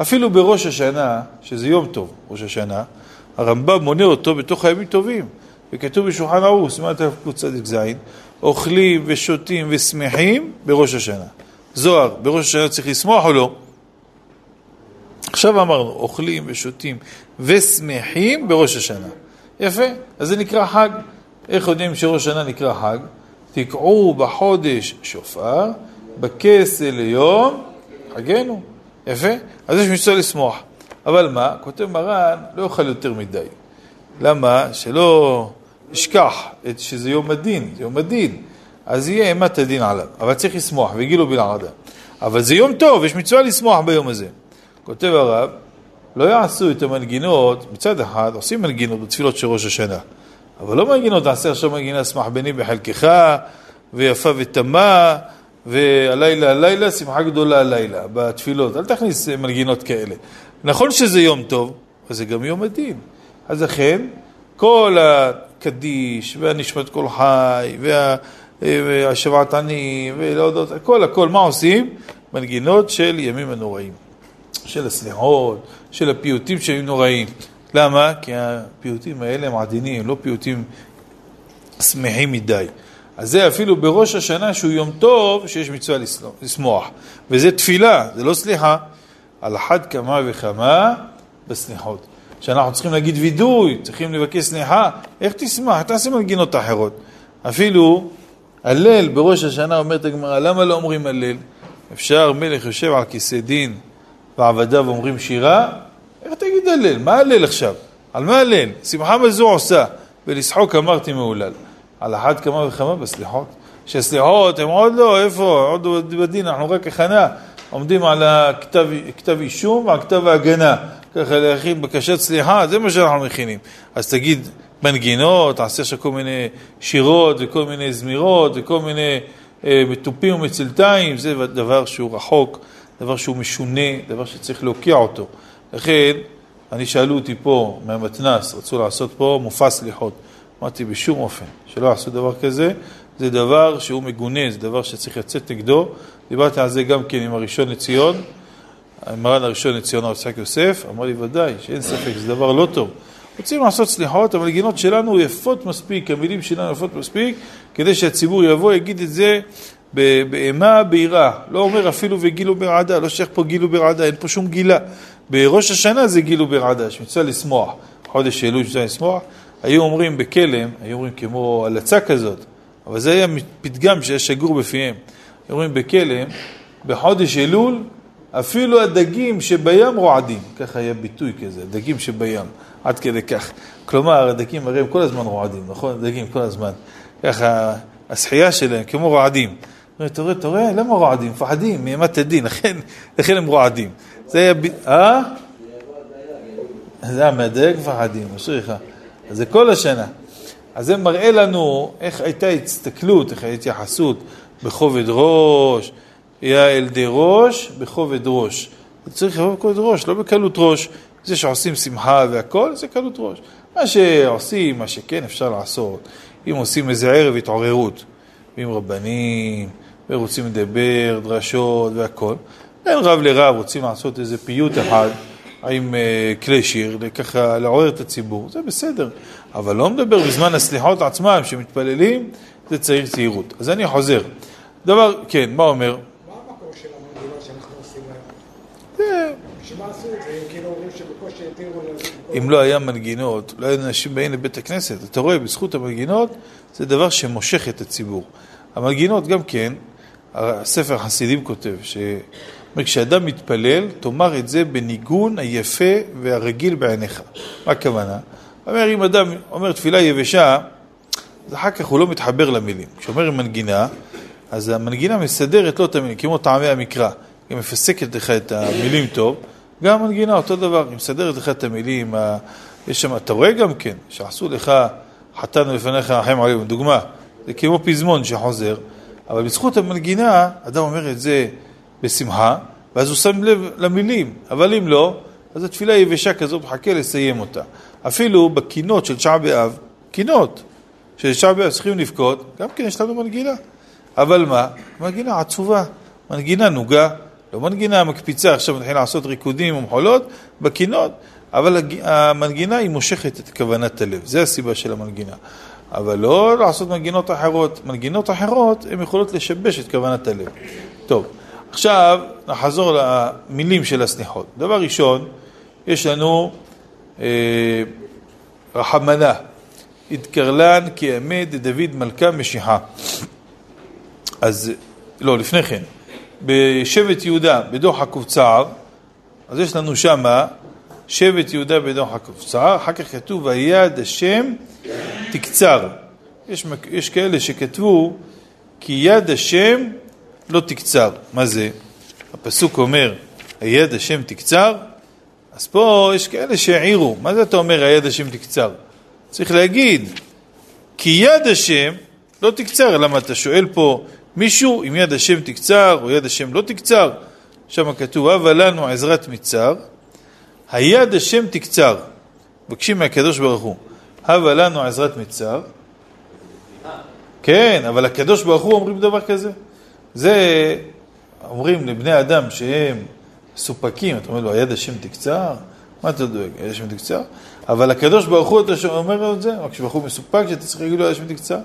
אפילו בראש השנה, שזה יום טוב, ראש השנה, הרמב"ם מונה אותו בתוך הימים טובים, וכתוב בשולחן ערוך, סימן תקצ"ז, אוכלים ושותים ושמחים בראש השנה. זוהר, בראש השנה צריך לשמוח או לא? עכשיו אמרנו, אוכלים ושותים ושמחים בראש השנה. יפה, אז זה נקרא חג. איך יודעים שראש השנה נקרא חג? תקעו בחודש שופר, בכסה ליום חגנו. יפה? אז יש מצווה לשמוח. אבל מה? כותב מרן, לא יאכל יותר מדי. למה? שלא ישכח שזה יום הדין, זה יום הדין. אז יהיה אימת הדין עליו. אבל צריך לשמוח, וגילו בלעדה. אבל זה יום טוב, יש מצווה לשמוח ביום הזה. כותב הרב, לא יעשו את המנגינות, מצד אחד עושים מנגינות בתפילות של ראש השנה, אבל לא מנגינות, תעשה עכשיו מנגינה שמח בני בחלקך, ויפה ותמה, והלילה הלילה, שמחה גדולה הלילה, בתפילות. אל תכניס מנגינות כאלה. נכון שזה יום טוב, אבל זה גם יום הדין. אז לכן, כל הקדיש, והנשמת כל חי, והשבעת עני, ולהודות, הכל הכל, מה עושים? מנגינות של ימים הנוראים, של הסליחות, של הפיוטים שהיו נוראים. למה? כי הפיוטים האלה הם עדינים, לא פיוטים שמחים מדי. אז זה אפילו בראש השנה שהוא יום טוב, שיש מצווה לשמוח. וזה תפילה, זה לא סליחה. על אחת כמה וכמה בסליחות. שאנחנו צריכים להגיד וידוי, צריכים לבקש סליחה, איך תשמח? תעשה מנגינות אחרות. אפילו הלל בראש השנה אומרת הגמרא, למה לא אומרים הלל? אפשר מלך יושב על כיסא דין ועבדיו אומרים שירה? איך תגיד הלל? מה הלל עכשיו? על מה הלל? שמחה מזו עושה, ולשחוק אמרתי מהולל. על אחת כמה וכמה בסליחות. שהסליחות הם עוד לא, איפה? עוד בדין, אנחנו רק הכנה. עומדים על הכתב אישום ועל כתב ההגנה. ככה להכין בקשת סליחה, זה מה שאנחנו מכינים. אז תגיד מנגינות, תעשה שם כל מיני שירות וכל מיני זמירות וכל מיני אה, מתופים ומצלתיים, זה דבר שהוא רחוק, דבר שהוא משונה, דבר שצריך להוקיע אותו. לכן, אני שאלו אותי פה מהמתנ"ס, רצו לעשות פה מופע סליחות. אמרתי, בשום אופן, שלא יעשו דבר כזה, זה דבר שהוא מגונה, זה דבר שצריך לצאת נגדו. דיברתי על זה גם כן עם הראשון לציון, מרן הראשון לציון הרב יצחק יוסף, אמר לי ודאי, שאין ספק, זה דבר לא טוב. רוצים לעשות סליחות, אבל הגינות שלנו יפות מספיק, המילים שלנו יפות מספיק, כדי שהציבור יבוא, יגיד את זה באימה, ביראה. לא אומר אפילו וגילו ברעדה, לא שייך פה גילו ברעדה, אין פה שום גילה. בראש השנה זה גילו ברעדה, שמצווה לשמוח. חודש אלול שמצווה לשמוח. היו אומרים בכלם, היו אומרים כמו הלצה כזאת, אבל זה היה פתגם שהיה שגור בפיהם. היו אומרים בכלם, בחודש אלול, אפילו הדגים שבים רועדים, ככה היה ביטוי כזה, דגים שבים, עד כדי כך. כלומר, הדגים הרי הם כל הזמן רועדים, נכון? דגים כל הזמן. ככה, השחייה שלהם כמו רועדים. אתה רואה, אתה רואה, למה רועדים? מפחדים מאימת הדין, לכן, לכן הם רועדים. זה היה... אה? זה היה מהדייג מפחדים, אשריך. זה כל השנה. אז זה מראה לנו איך הייתה הסתכלות, איך הייתה התייחסות בכובד ראש, יעל די ראש, בכובד ראש. צריך לבוא בכובד ראש, לא בקלות ראש. זה שעושים שמחה והכל, זה קלות ראש. מה שעושים, מה שכן אפשר לעשות, אם עושים איזה ערב התעוררות, עם רבנים, ורוצים לדבר, דרשות והכל, בין רב לרב רוצים לעשות איזה פיוט אחד. עם אה, כלי שיר, ככה לעורר את הציבור, זה בסדר. אבל לא מדבר בזמן הסליחות עצמם, שמתפללים, זה צריך צעירות. אז אני חוזר. דבר, כן, מה אומר? מה המקור של המנגינות שאנחנו עושים להם? בשביל מה עשו את זה? אם כאילו אומרים שבקושי התירו. אם לא היה מנגינות, לא היו אנשים באים לבית הכנסת. אתה רואה, בזכות המנגינות, זה דבר שמושך את הציבור. המנגינות גם כן, הספר החסידים כותב, ש... כשאדם מתפלל, תאמר את זה בניגון היפה והרגיל בעיניך. מה הכוונה? אומר, אם אדם אומר תפילה יבשה, אז אחר כך הוא לא מתחבר למילים. כשאומר מנגינה, אז המנגינה מסדרת לו את המילים, כמו טעמי המקרא. היא מפסקת לך את המילים טוב, גם המנגינה אותו דבר, היא מסדרת לך את המילים. יש שם, אתה רואה גם כן, שעשו לך חתן לפניך החיים עליהם, דוגמה, זה כמו פזמון שחוזר, אבל בזכות המנגינה, אדם אומר את זה בשמחה, ואז הוא שם לב למילים, אבל אם לא, אז התפילה יבשה כזאת, מחכה לסיים אותה. אפילו בקינות של תשעה באב, קינות של תשעה באב צריכים לבכות, גם כן יש לנו מנגינה. אבל מה? מנגינה עצובה, מנגינה נוגה, לא מנגינה מקפיצה, עכשיו נתחיל לעשות ריקודים ומחולות, בקינות, אבל המנגינה היא מושכת את כוונת הלב, זה הסיבה של המנגינה. אבל לא לעשות מנגינות אחרות, מנגינות אחרות הן יכולות לשבש את כוונת הלב. טוב. עכשיו נחזור למילים של הסליחות. דבר ראשון, יש לנו אה, רחמנה, התקרלן כאמת דוד מלכה משיחה. אז, לא, לפני כן, בשבט יהודה, בדוח הקופצר, אז יש לנו שמה שבט יהודה בדוח הקופצר, אחר כך כתוב ויד השם תקצר. יש, יש כאלה שכתבו כי יד השם לא תקצר. מה זה? הפסוק אומר, היד השם תקצר, אז פה יש כאלה שהעירו, מה זה אתה אומר היד השם תקצר? צריך להגיד, כי יד השם לא תקצר. למה אתה שואל פה מישהו אם יד השם תקצר או יד השם לא תקצר? שם כתוב, הווה לנו עזרת מצר, היד השם תקצר. מבקשים מהקדוש ברוך הוא, הווה לנו עזרת מצר. כן, אבל הקדוש ברוך הוא אומרים דבר כזה. זה אומרים לבני אדם שהם סופקים, אתה אומר לו, היד השם תקצר? מה אתה דואג, היד השם תקצר? אבל הקדוש ברוך הוא, אתה אומר לו את זה, ברוך הוא מסופק שאתה צריך להגיד לו, היד השם תקצר?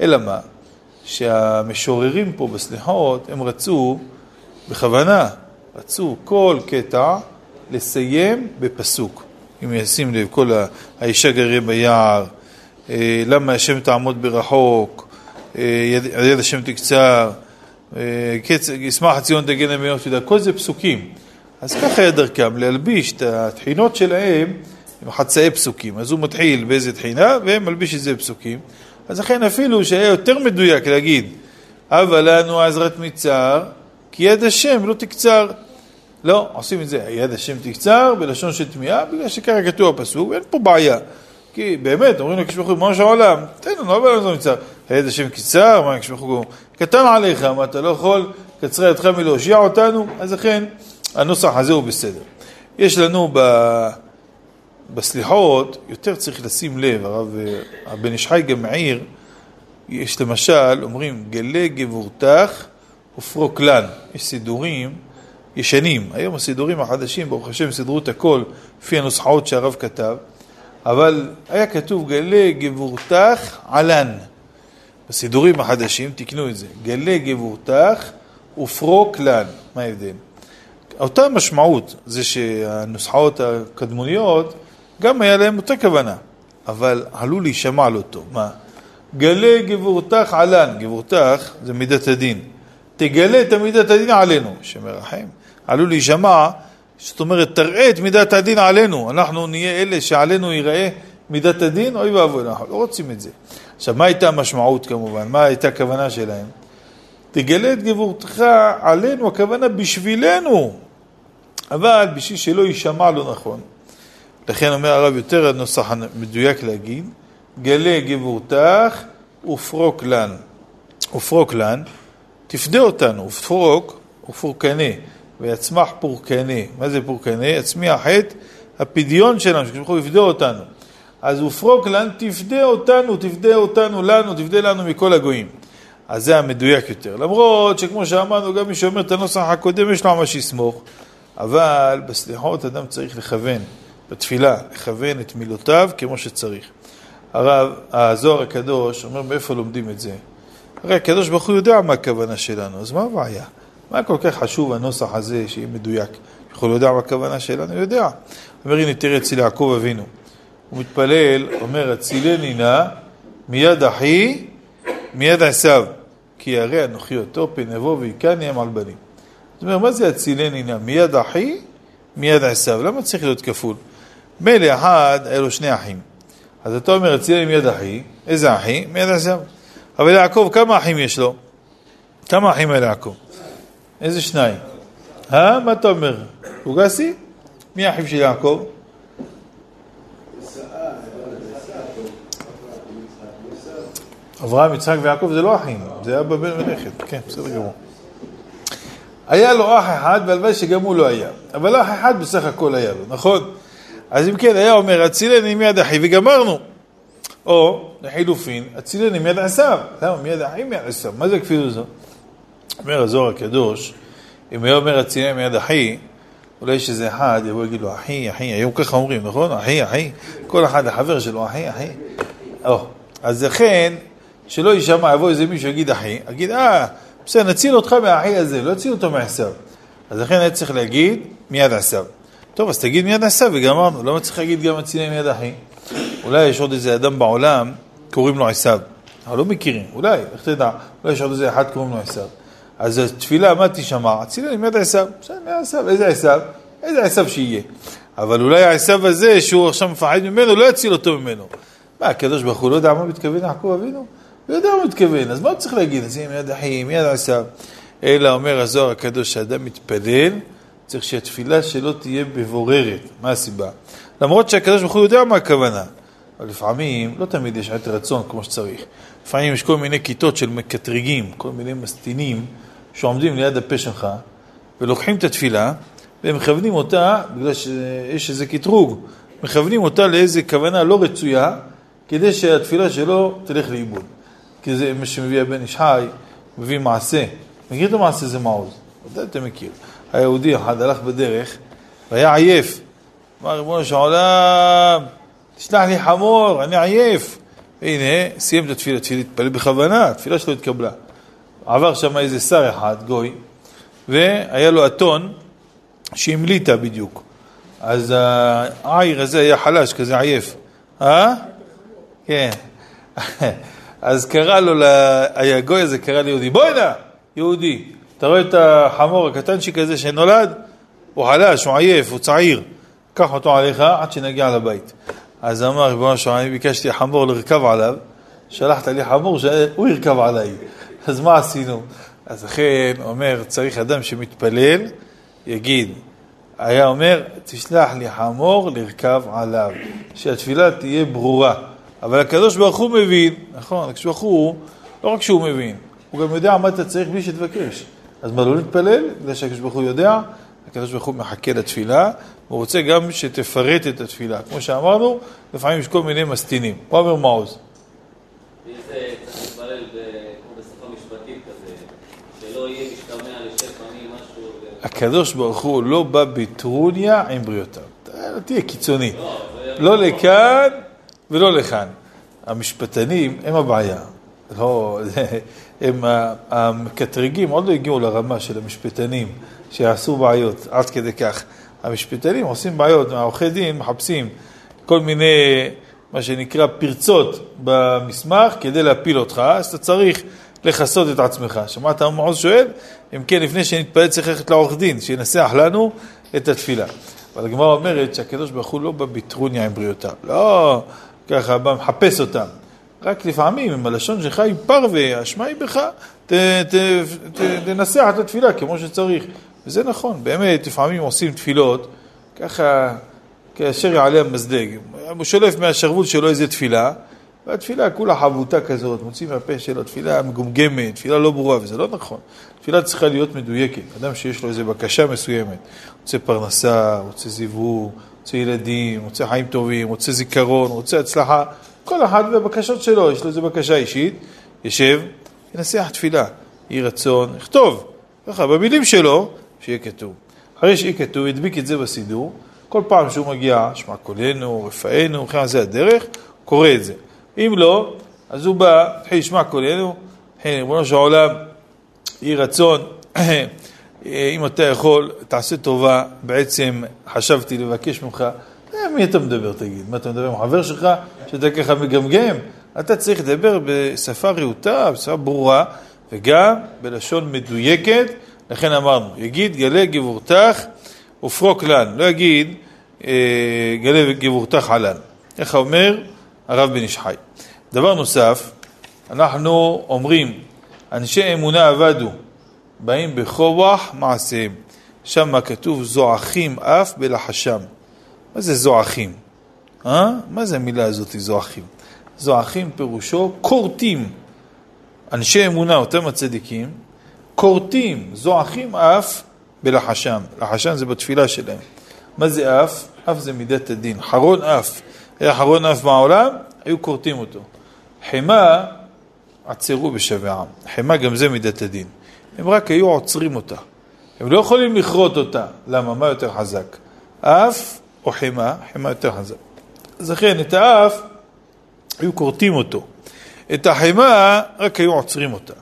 אלא מה? שהמשוררים פה בסליחות, הם רצו, בכוונה, רצו כל קטע לסיים בפסוק. אם ישים לב, כל האישה גריה ביער, אה, למה השם תעמוד ברחוק, אה, יד, יד השם תקצר, ישמח הציון תגן מיום תדע, כל זה פסוקים. אז ככה היה דרכם, להלביש את התחינות שלהם עם חצאי פסוקים. אז הוא מתחיל באיזה תחינה ומלביש את זה בפסוקים. אז לכן אפילו שהיה יותר מדויק להגיד, הבה לנו עזרת מצר, כי יד השם לא תקצר. לא, עושים את זה, יד השם תקצר בלשון של תמיהה, בגלל שככה כתוב הפסוק, ואין פה בעיה. כי באמת, אומרים לו כשברוך הוא, מה העולם, תן לנו, אבל לנו מצר. היד השם קצר, מה כשברוך הוא קטן עליך, מה אתה לא יכול, קצרה ידך מלהושיע אותנו, אז לכן הנוסח הזה הוא בסדר. יש לנו ב... בסליחות, יותר צריך לשים לב, הרב הבן איש חי גם מעיר, יש למשל, אומרים, גלה גבורתך ופרוקלן. יש סידורים ישנים. היום הסידורים החדשים, ברוך השם, סידרו את הכל לפי הנוסחאות שהרב כתב, אבל היה כתוב גלה גבורתך עלן. בסידורים החדשים תקנו את זה. גלה גבורתך ופרוקלן. מה ההבדל? אותה משמעות זה שהנוסחאות הקדמוניות גם היה להם אותה כוונה, אבל עלול להישמע לא טוב. מה? גלה גבורתך עלן, גבורתך זה מידת הדין. תגלה את מידת הדין עלינו, שמרחם. עלול להישמע, זאת אומרת, תראה את מידת הדין עלינו. אנחנו נהיה אלה שעלינו ייראה מידת הדין, אוי ואבוי, אנחנו לא רוצים את זה. עכשיו, מה הייתה המשמעות כמובן? מה הייתה הכוונה שלהם? תגלה את גבורתך עלינו, הכוונה בשבילנו, אבל בשביל שלא יישמע לא נכון. לכן אומר הרב יותר הנוסח המדויק להגיד, גלה גבורתך ופרוק לן. ופרוק לן, תפדה אותנו, ופרוק ופורקנה, ויצמח פורקנה. מה זה פורקנה? יצמיח את הפדיון שלנו, שכשבחור יפדה אותנו. אז ופרוק תפדה אותנו, תפדה אותנו, לנו, תפדה לנו מכל הגויים. אז זה המדויק יותר. למרות שכמו שאמרנו, גם מי שאומר את הנוסח הקודם, יש לו מה שיסמוך, אבל בסליחות אדם צריך לכוון. בתפילה, לכוון את מילותיו כמו שצריך. הרב, הזוהר הקדוש אומר מאיפה לומדים את זה. הרי הקדוש ברוך הוא יודע מה הכוונה שלנו, אז מה הבעיה? מה כל כך חשוב הנוסח הזה שיהיה מדויק? יכול לדעת מה הכוונה שלנו? יודע. אומר הנה תראה אצל יעקב אבינו. הוא מתפלל, אומר הצילני נא מיד אחי מיד עשיו כי הרי אנוכי אותו פן יבוא ויקני הם על בנים. זאת אומרת, מה זה הצילני נא מיד אחי מיד עשיו? למה צריך להיות כפול? מילא אחד, היה לו שני אחים. אז אתה אומר, אצלי עם יד אחי, איזה אחי? מיד עשיו. אבל יעקב, כמה אחים יש לו? כמה אחים היה ליעקב? איזה שניים? אה? מה אתה אומר? לוגסי? מי האחים של יעקב? אברהם, יצחק ויעקב זה לא אחים, זה היה בבן ונכד, כן, בסדר גמור. היה לו אח אחד, והלוואי שגם הוא לא היה. אבל אח אחד בסך הכל היה לו, נכון? אז אם כן, היה אומר, הצילני מיד אחי וגמרנו. או, לחילופין, הצילני מיד עשיו. למה? מיד אחי מיד עשיו. מה זה הכפילות הזאת? אומר הזוהר הקדוש, אם היה אומר הצילני מיד אחי, אולי יש איזה אחד יבוא ויגיד לו, אחי, אחי, היום ככה אומרים, נכון? אחי, אחי. כל אחד החבר שלו, אחי, אחי. או, אז לכן, שלא יישמע, יבוא איזה מישהו יגיד אחי, אגיד, אה, בסדר, נציל אותך מהאחי הזה, לא נציל אותו מעשיו. אז לכן היה צריך להגיד מיד עשיו. טוב, אז תגיד מיד עשה וגמרנו, למה צריך להגיד גם אצילי מיד אחי? אולי יש עוד איזה אדם בעולם, קוראים לו עשיו. אנחנו לא מכירים, אולי, איך תדע, אולי יש עוד איזה אחד קוראים לו עשיו. אז התפילה, מה תשמע? אצילי מיד עשיו. בסדר, עשיו, איזה עשיו? איזה עשיו שיהיה. אבל אולי העשיו הזה, שהוא עכשיו מפחד ממנו, לא יציל אותו ממנו. מה, הקדוש ברוך הוא לא יודע מה מתכוון יעקב אבינו? הוא יודע מה מתכוון, אז מה הוא צריך להגיד? אצילי מיד אחי, מיד עשיו. אלא אומר הזוהר הקדוש, שאדם מתפלל, צריך שהתפילה שלו תהיה מבוררת. מה הסיבה? למרות שהקדוש ברוך הוא יודע מה הכוונה, אבל לפעמים, לא תמיד יש עת רצון כמו שצריך. לפעמים יש כל מיני כיתות של מקטרגים, כל מיני מסטינים, שעומדים ליד הפה שלך, ולוקחים את התפילה, ומכוונים אותה, בגלל שיש איזה קטרוג, מכוונים אותה לאיזה כוונה לא רצויה, כדי שהתפילה שלו תלך לאיבוד. כי זה מה שמביא הבן איש חי, מביא מעשה. מכיר את המעשה זה מעוז? ודאי אתה מכיר. היהודי אחד הלך בדרך, והיה עייף. אמר, ריבונו של עולם, תשלח לי חמור, אני עייף. והנה, סיים את התפילה, התפילה התפלל בכוונה, התפילה שלו התקבלה. עבר שם איזה שר אחד, גוי, והיה לו אתון שהמליטה בדיוק. אז העיר הזה היה חלש, כזה עייף. אה? כן. אז קרא לו, הגוי הזה קרא ליהודי, בוא הנה, יהודי, אתה רואה את החמור הקטנצ'יק הזה שנולד? הוא חלש, הוא עייף, הוא צעיר. קח אותו עליך עד שנגיע לבית. אז אמר, ריבונו של אני ביקשתי חמור לרכב עליו, שלחת לי חמור שהוא ירכב עליי. אז מה עשינו? אז לכן, אומר, צריך אדם שמתפלל, יגיד, היה אומר, תשלח לי חמור לרכב עליו, שהתפילה תהיה ברורה. אבל הקדוש ברוך הוא מבין, נכון, הקדוש ברוך הוא, לא רק שהוא מבין, הוא גם יודע מה אתה צריך בלי שתבקש. אז מה, לא להתפלל? בגלל שהקדוש ברוך הוא יודע, הקדוש ברוך הוא מחכה לתפילה, הוא רוצה גם שתפרט את התפילה. כמו שאמרנו, לפעמים יש כל מיני מסטינים. הוא אומר מעוז. הקדוש ברוך הוא לא בא בטרוניה עם בריאותיו. תהיה קיצוני. לא, לא לכאן ולא לכאן. המשפטנים הם הבעיה. לא, הם המקטרגים עוד לא הגיעו לרמה של המשפטנים שיעשו בעיות, עד כדי כך. המשפטנים עושים בעיות, העורכי דין מחפשים כל מיני, מה שנקרא, פרצות במסמך כדי להפיל אותך, אז אתה צריך לכסות את עצמך. שמעת מה מעוז שואל? אם כן, לפני שנתפלל צריך ללכת לעורך דין, שינסח לנו את התפילה. אבל הגמרא אומרת שהקדוש ברוך הוא לא בא בטרוניה עם בריאותיו, לא ככה בא מחפש אותם. רק לפעמים, אם הלשון שלך היא פרווה, האשמה היא בך, תנסח את התפילה כמו שצריך. וזה נכון, באמת, לפעמים עושים תפילות, ככה, כאשר יעלה המזדג. הוא שולף מהשרוול שלו איזה תפילה, והתפילה כולה חבוטה כזאת, מוציא מהפה שלו תפילה מגומגמת, תפילה לא ברורה, וזה לא נכון. תפילה צריכה להיות מדויקת. אדם שיש לו איזו בקשה מסוימת, רוצה פרנסה, רוצה זיווג, רוצה ילדים, רוצה חיים טובים, רוצה זיכרון, רוצה הצלחה, כל אחד והבקשות שלו, יש לו איזו בקשה אישית, יושב, ינסח תפילה, יהי רצון, יכתוב, ככה, במילים שלו, שיהיה כתוב. אחרי שיהיה כתוב, ידביק את זה בסידור, כל פעם שהוא מגיע, שמע קולנו, רפאנו, וכן זה הדרך, קורא את זה. אם לא, אז הוא בא, התחיל קולנו, ריבונו של העולם, יהי רצון, אם אתה יכול, תעשה טובה, בעצם חשבתי לבקש ממך, אה, מי אתה מדבר תגיד? מה אתה מדבר עם חבר שלך, שאתה ככה מגמגם? אתה צריך לדבר בשפה רהוטה, בשפה ברורה, וגם בלשון מדויקת, לכן אמרנו, יגיד גלה גבורתך ופרוק לן, לא יגיד אה, גלה גבורתך עלן. איך אומר הרב בן איש. דבר נוסף, אנחנו אומרים, אנשי אמונה עבדו, באים בכוח מעשיהם. שם כתוב זועחים אף בלחשם. מה זה זועחים? אה? מה זה המילה הזאת זועחים? זועחים פירושו כורתים. אנשי אמונה, אותם הצדיקים, כורתים, זועחים אף בלחשם. לחשם זה בתפילה שלהם. מה זה אף? אף זה מידת הדין. חרון אף. היה חרון אף בעולם, היו כורתים אותו. חמא, עצרו בשווה עם. חמא גם זה מידת הדין. הם רק היו עוצרים אותה. הם לא יכולים לכרות אותה. למה? מה יותר חזק? אף או חמא? חמא יותר חזק. אז לכן, את האף, היו כורתים אותו. את החמא, רק היו עוצרים אותה.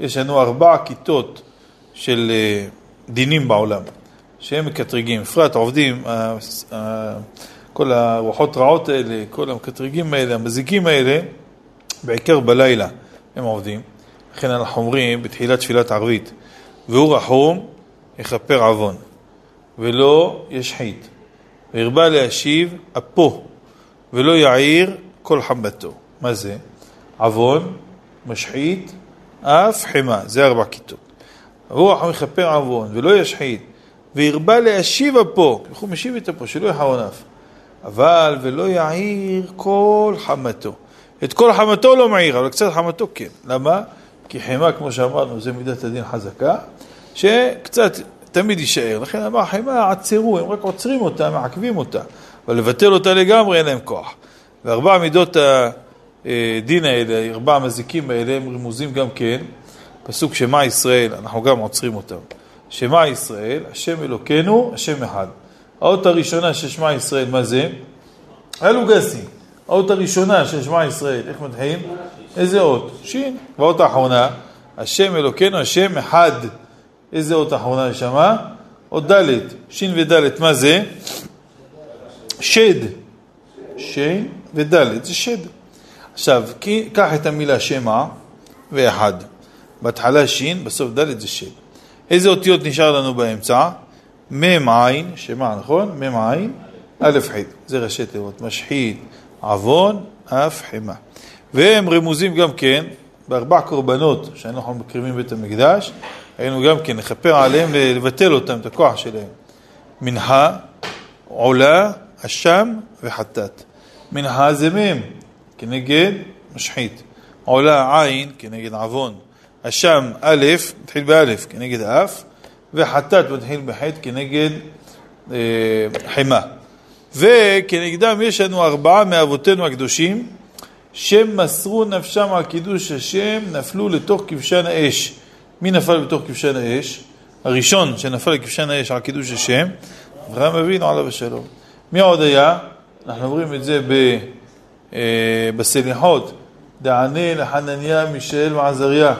יש לנו ארבע כיתות של אה, דינים בעולם, שהם מקטרגים. בפרט עובדים, כל הרוחות רעות האלה, כל המקטרגים האלה, המזיקים האלה, בעיקר בלילה הם עובדים. לכן אנחנו אומרים בתחילת תפילת ערבית, והוא רחום יכפר עוון, ולא ישחית, והרבה להשיב אפו, ולא יעיר כל חמתו. מה זה? עוון, משחית, אף חימה, זה ארבע כיתות. והוא רחום יכפר עוון, ולא ישחית, והרבה להשיב אפו, איך הוא משיב את אפו, שלא יחרון אף. אבל ולא יעיר כל חמתו. את כל חמתו לא מעיר, אבל קצת חמתו כן. למה? כי חימה, כמו שאמרנו, זה מידת הדין חזקה, שקצת תמיד יישאר. לכן אמר חימה, עצרו, הם רק עוצרים אותה, מעכבים אותה. אבל לבטל אותה לגמרי אין להם כוח. וארבע מידות הדין האלה, ארבע המזיקים האלה, הם רמוזים גם כן, פסוק שמע ישראל, אנחנו גם עוצרים אותם. שמע ישראל, השם אלוקינו, השם אחד. האות הראשונה של שמע ישראל, מה זה? אלו גסים. האות הראשונה של שמע ישראל, איך מתחילים? איזה אות? שין. והאות האחרונה, השם אלוקינו, השם אחד. איזה אות אחרונה שמה? אות ד', שין וד', מה זה? שד. שין וד', זה שד. עכשיו, קח את המילה שמע ואחד. בהתחלה שין, בסוף ד' זה שד. איזה אותיות נשאר לנו באמצע? מ' שמע, נכון? מ' עין, א' ח', זה ראשי תיבות, משחית, עוון, אף חימה. והם רמוזים גם כן בארבע קורבנות שאנחנו מקריבים בית המקדש, היינו גם כן לכפר עליהם ולבטל אותם, את הכוח שלהם. מנחה, עולה, אשם וחטאת. מנחה זה מ' כנגד משחית. עולה עין כנגד עוון. אשם א', מתחיל באלף כנגד אף, וחטאת מתחיל בחטא כנגד אה, חימה. וכנגדם יש לנו ארבעה מאבותינו הקדושים, שמסרו נפשם על קידוש השם, נפלו לתוך כבשן האש. מי נפל בתוך כבשן האש? הראשון שנפל לכבשן האש על קידוש השם, אברהם אבינו עליו השלום. מי עוד היה? אנחנו אומרים את זה ב, אה, בסליחות, דענה לחנניה מישאל ועזריה,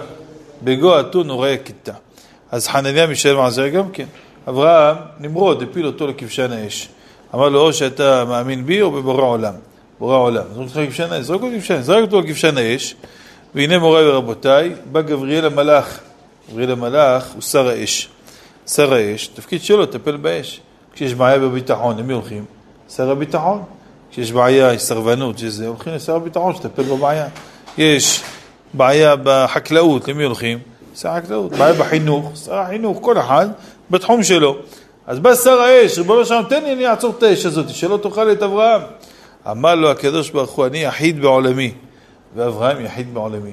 בגו אתון וראה כיתה. אז חנניה מישאל ועזריה גם כן. אברהם, נמרוד, הפיל אותו לכבשן האש. אמר לו, או שאתה מאמין בי או בבורא עולם. בורא עולם. זרוק אותו לכבשן האש, זרוק אותו לכבשן האש, זרק אותו לכבשן האש, והנה מוריי ורבותיי, בא גבריאל המלאך. גבריאל המלאך הוא שר האש. שר האש, תפקיד שלו לטפל באש. כשיש בעיה בביטחון, למי הולכים? שר הביטחון. כשיש בעיה, יש סרבנות, שזה, הולכים לשר הביטחון שטפל בבעיה. יש בעיה בחקלאות, למי הולכים? שר החקלאות. בעיה בחינוך, שר החינוך, כל אחד בתחום שלו. אז בא שר האש, ריבונו שלום, תן לי, אני אעצור את האש הזאת, שלא תאכל את אברהם. אמר לו הקדוש ברוך הוא, אני יחיד בעולמי, ואברהם יחיד בעולמי.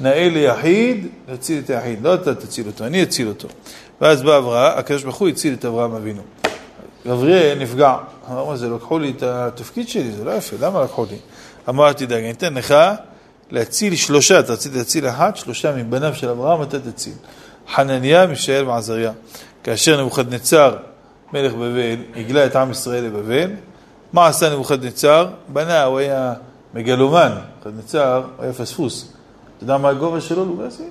נאה ליחיד, להציל את היחיד. לא אתה תציל אותו, אני אציל אותו. ואז בא אברהם, הקדוש ברוך הוא הציל את אברהם אבינו. גבריאל נפגע. אמר, מה זה, לקחו לי את התפקיד שלי, זה לא יפה, למה לקחו לי? אמר, תדאג, אני אתן לך להציל שלושה, אתה רצית להציל אחת, שלושה מבניו של אברהם אתה תציל. חנניה, מישאל ועזריה. כאשר נבוכדנצר, מלך בבל, הגלה את עם ישראל לבבל, מה עשה נבוכדנצר? בנה, הוא היה מגלומן, נבוכדנצר היה פספוס. אתה יודע מה הגובה שלו, לוגסי?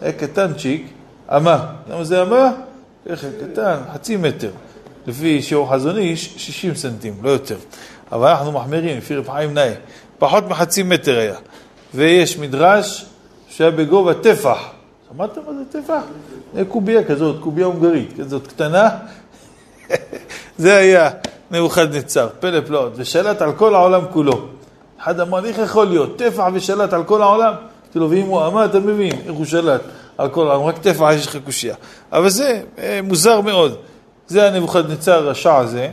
היה קטנצ'יק, אמה. אתה יודע מה זה אמה? איך קטן, חצי מטר. לפי שיעור חזון איש, 60 סנטים, לא יותר. אבל אנחנו מחמירים, לפי רב חיים נאי. פחות מחצי מטר היה. ויש מדרש שהיה בגובה טפח. שמעת מה זה? זה קובייה כזאת, קובייה הונגרית, כזאת קטנה. זה היה נבוכדנצר, פלא פלאות, ושלט על כל העולם כולו. אחד אמר, איך יכול להיות? טפח ושלט על כל העולם? אמרתי לו, ואם הוא אמה, אתה מבין איך הוא שלט על כל העולם, רק טפח יש לך קושייה. אבל זה אה, מוזר מאוד. זה הנבוכדנצר הרשע הזה,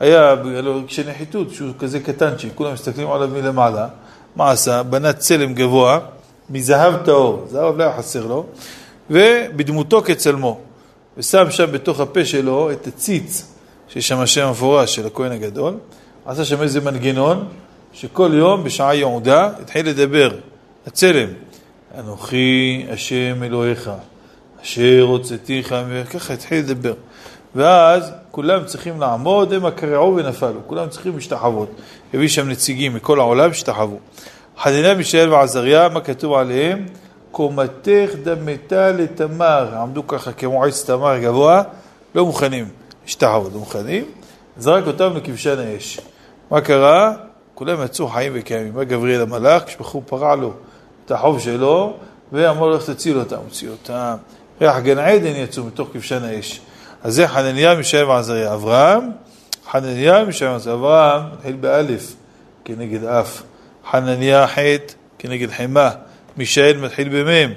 היה בגללו רגשי נחיתות, שהוא כזה קטנצ'יק, כולם מסתכלים עליו מלמעלה. מה עשה? בנה צלם גבוה מזהב טהור, זהב לא היה חסר לו, ובדמותו כצלמו. ושם שם בתוך הפה שלו את הציץ, שיש שם השם המפורש של הכהן הגדול, עשה שם איזה מנגנון, שכל יום בשעה יעודה התחיל לדבר, הצלם, אנוכי השם אלוהיך, אשר הוצאתיך, וככה התחיל לדבר. ואז כולם צריכים לעמוד, הם הקרעו ונפלו, כולם צריכים להשתחוות. הביא שם נציגים מכל העולם שהשתחוו. חנניה, מישאל ועזריה, מה כתוב עליהם? קומתך דמתה לתמר, עמדו ככה כמו עץ תמר גבוה, לא מוכנים להשתחוות, לא מוכנים, זרק אותם לכבשן האש. מה קרה? כולם יצאו חיים וקיימים. בא גבריאל המלאך, כשבחור פרע לו את החוב שלו, ואמר לו, תציל אותם? הוציא אותם. ריח גן עדן יצאו מתוך כבשן האש. אז זה חנניה, מישאל ועזריה. אברהם, חנניה, מישאל ועזריה. אברהם מתחיל באלף כנגד אף. חנניה חטא כנגד חימה. מישאל מתחיל במם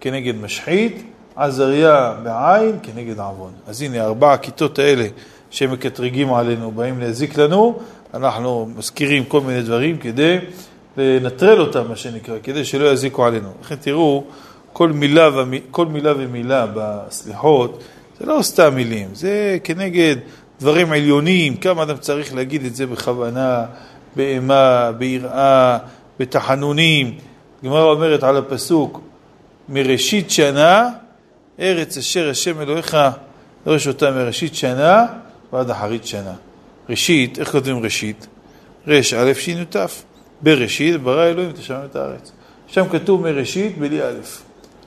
כנגד משחית. עזריה בעין כנגד עוון. אז הנה, ארבע הכיתות האלה שמקטרגים עלינו, באים להזיק לנו, אנחנו מזכירים כל מיני דברים כדי לנטרל אותם, מה שנקרא, כדי שלא יזיקו עלינו. לכן תראו, כל מילה, ומי, כל מילה ומילה בסליחות, זה לא סתם מילים, זה כנגד דברים עליונים, כמה אדם צריך להגיד את זה בכוונה, באימה, ביראה, בתחנונים. הגמרא אומרת על הפסוק, מראשית שנה, ארץ אשר השם אלוהיך דורש אותה מראשית שנה ועד אחרית שנה. ראשית, איך כותבים ראשית? רש א' שין ת', בראשית ברא אלוהים את ואת הארץ. שם כתוב מראשית בלי א'.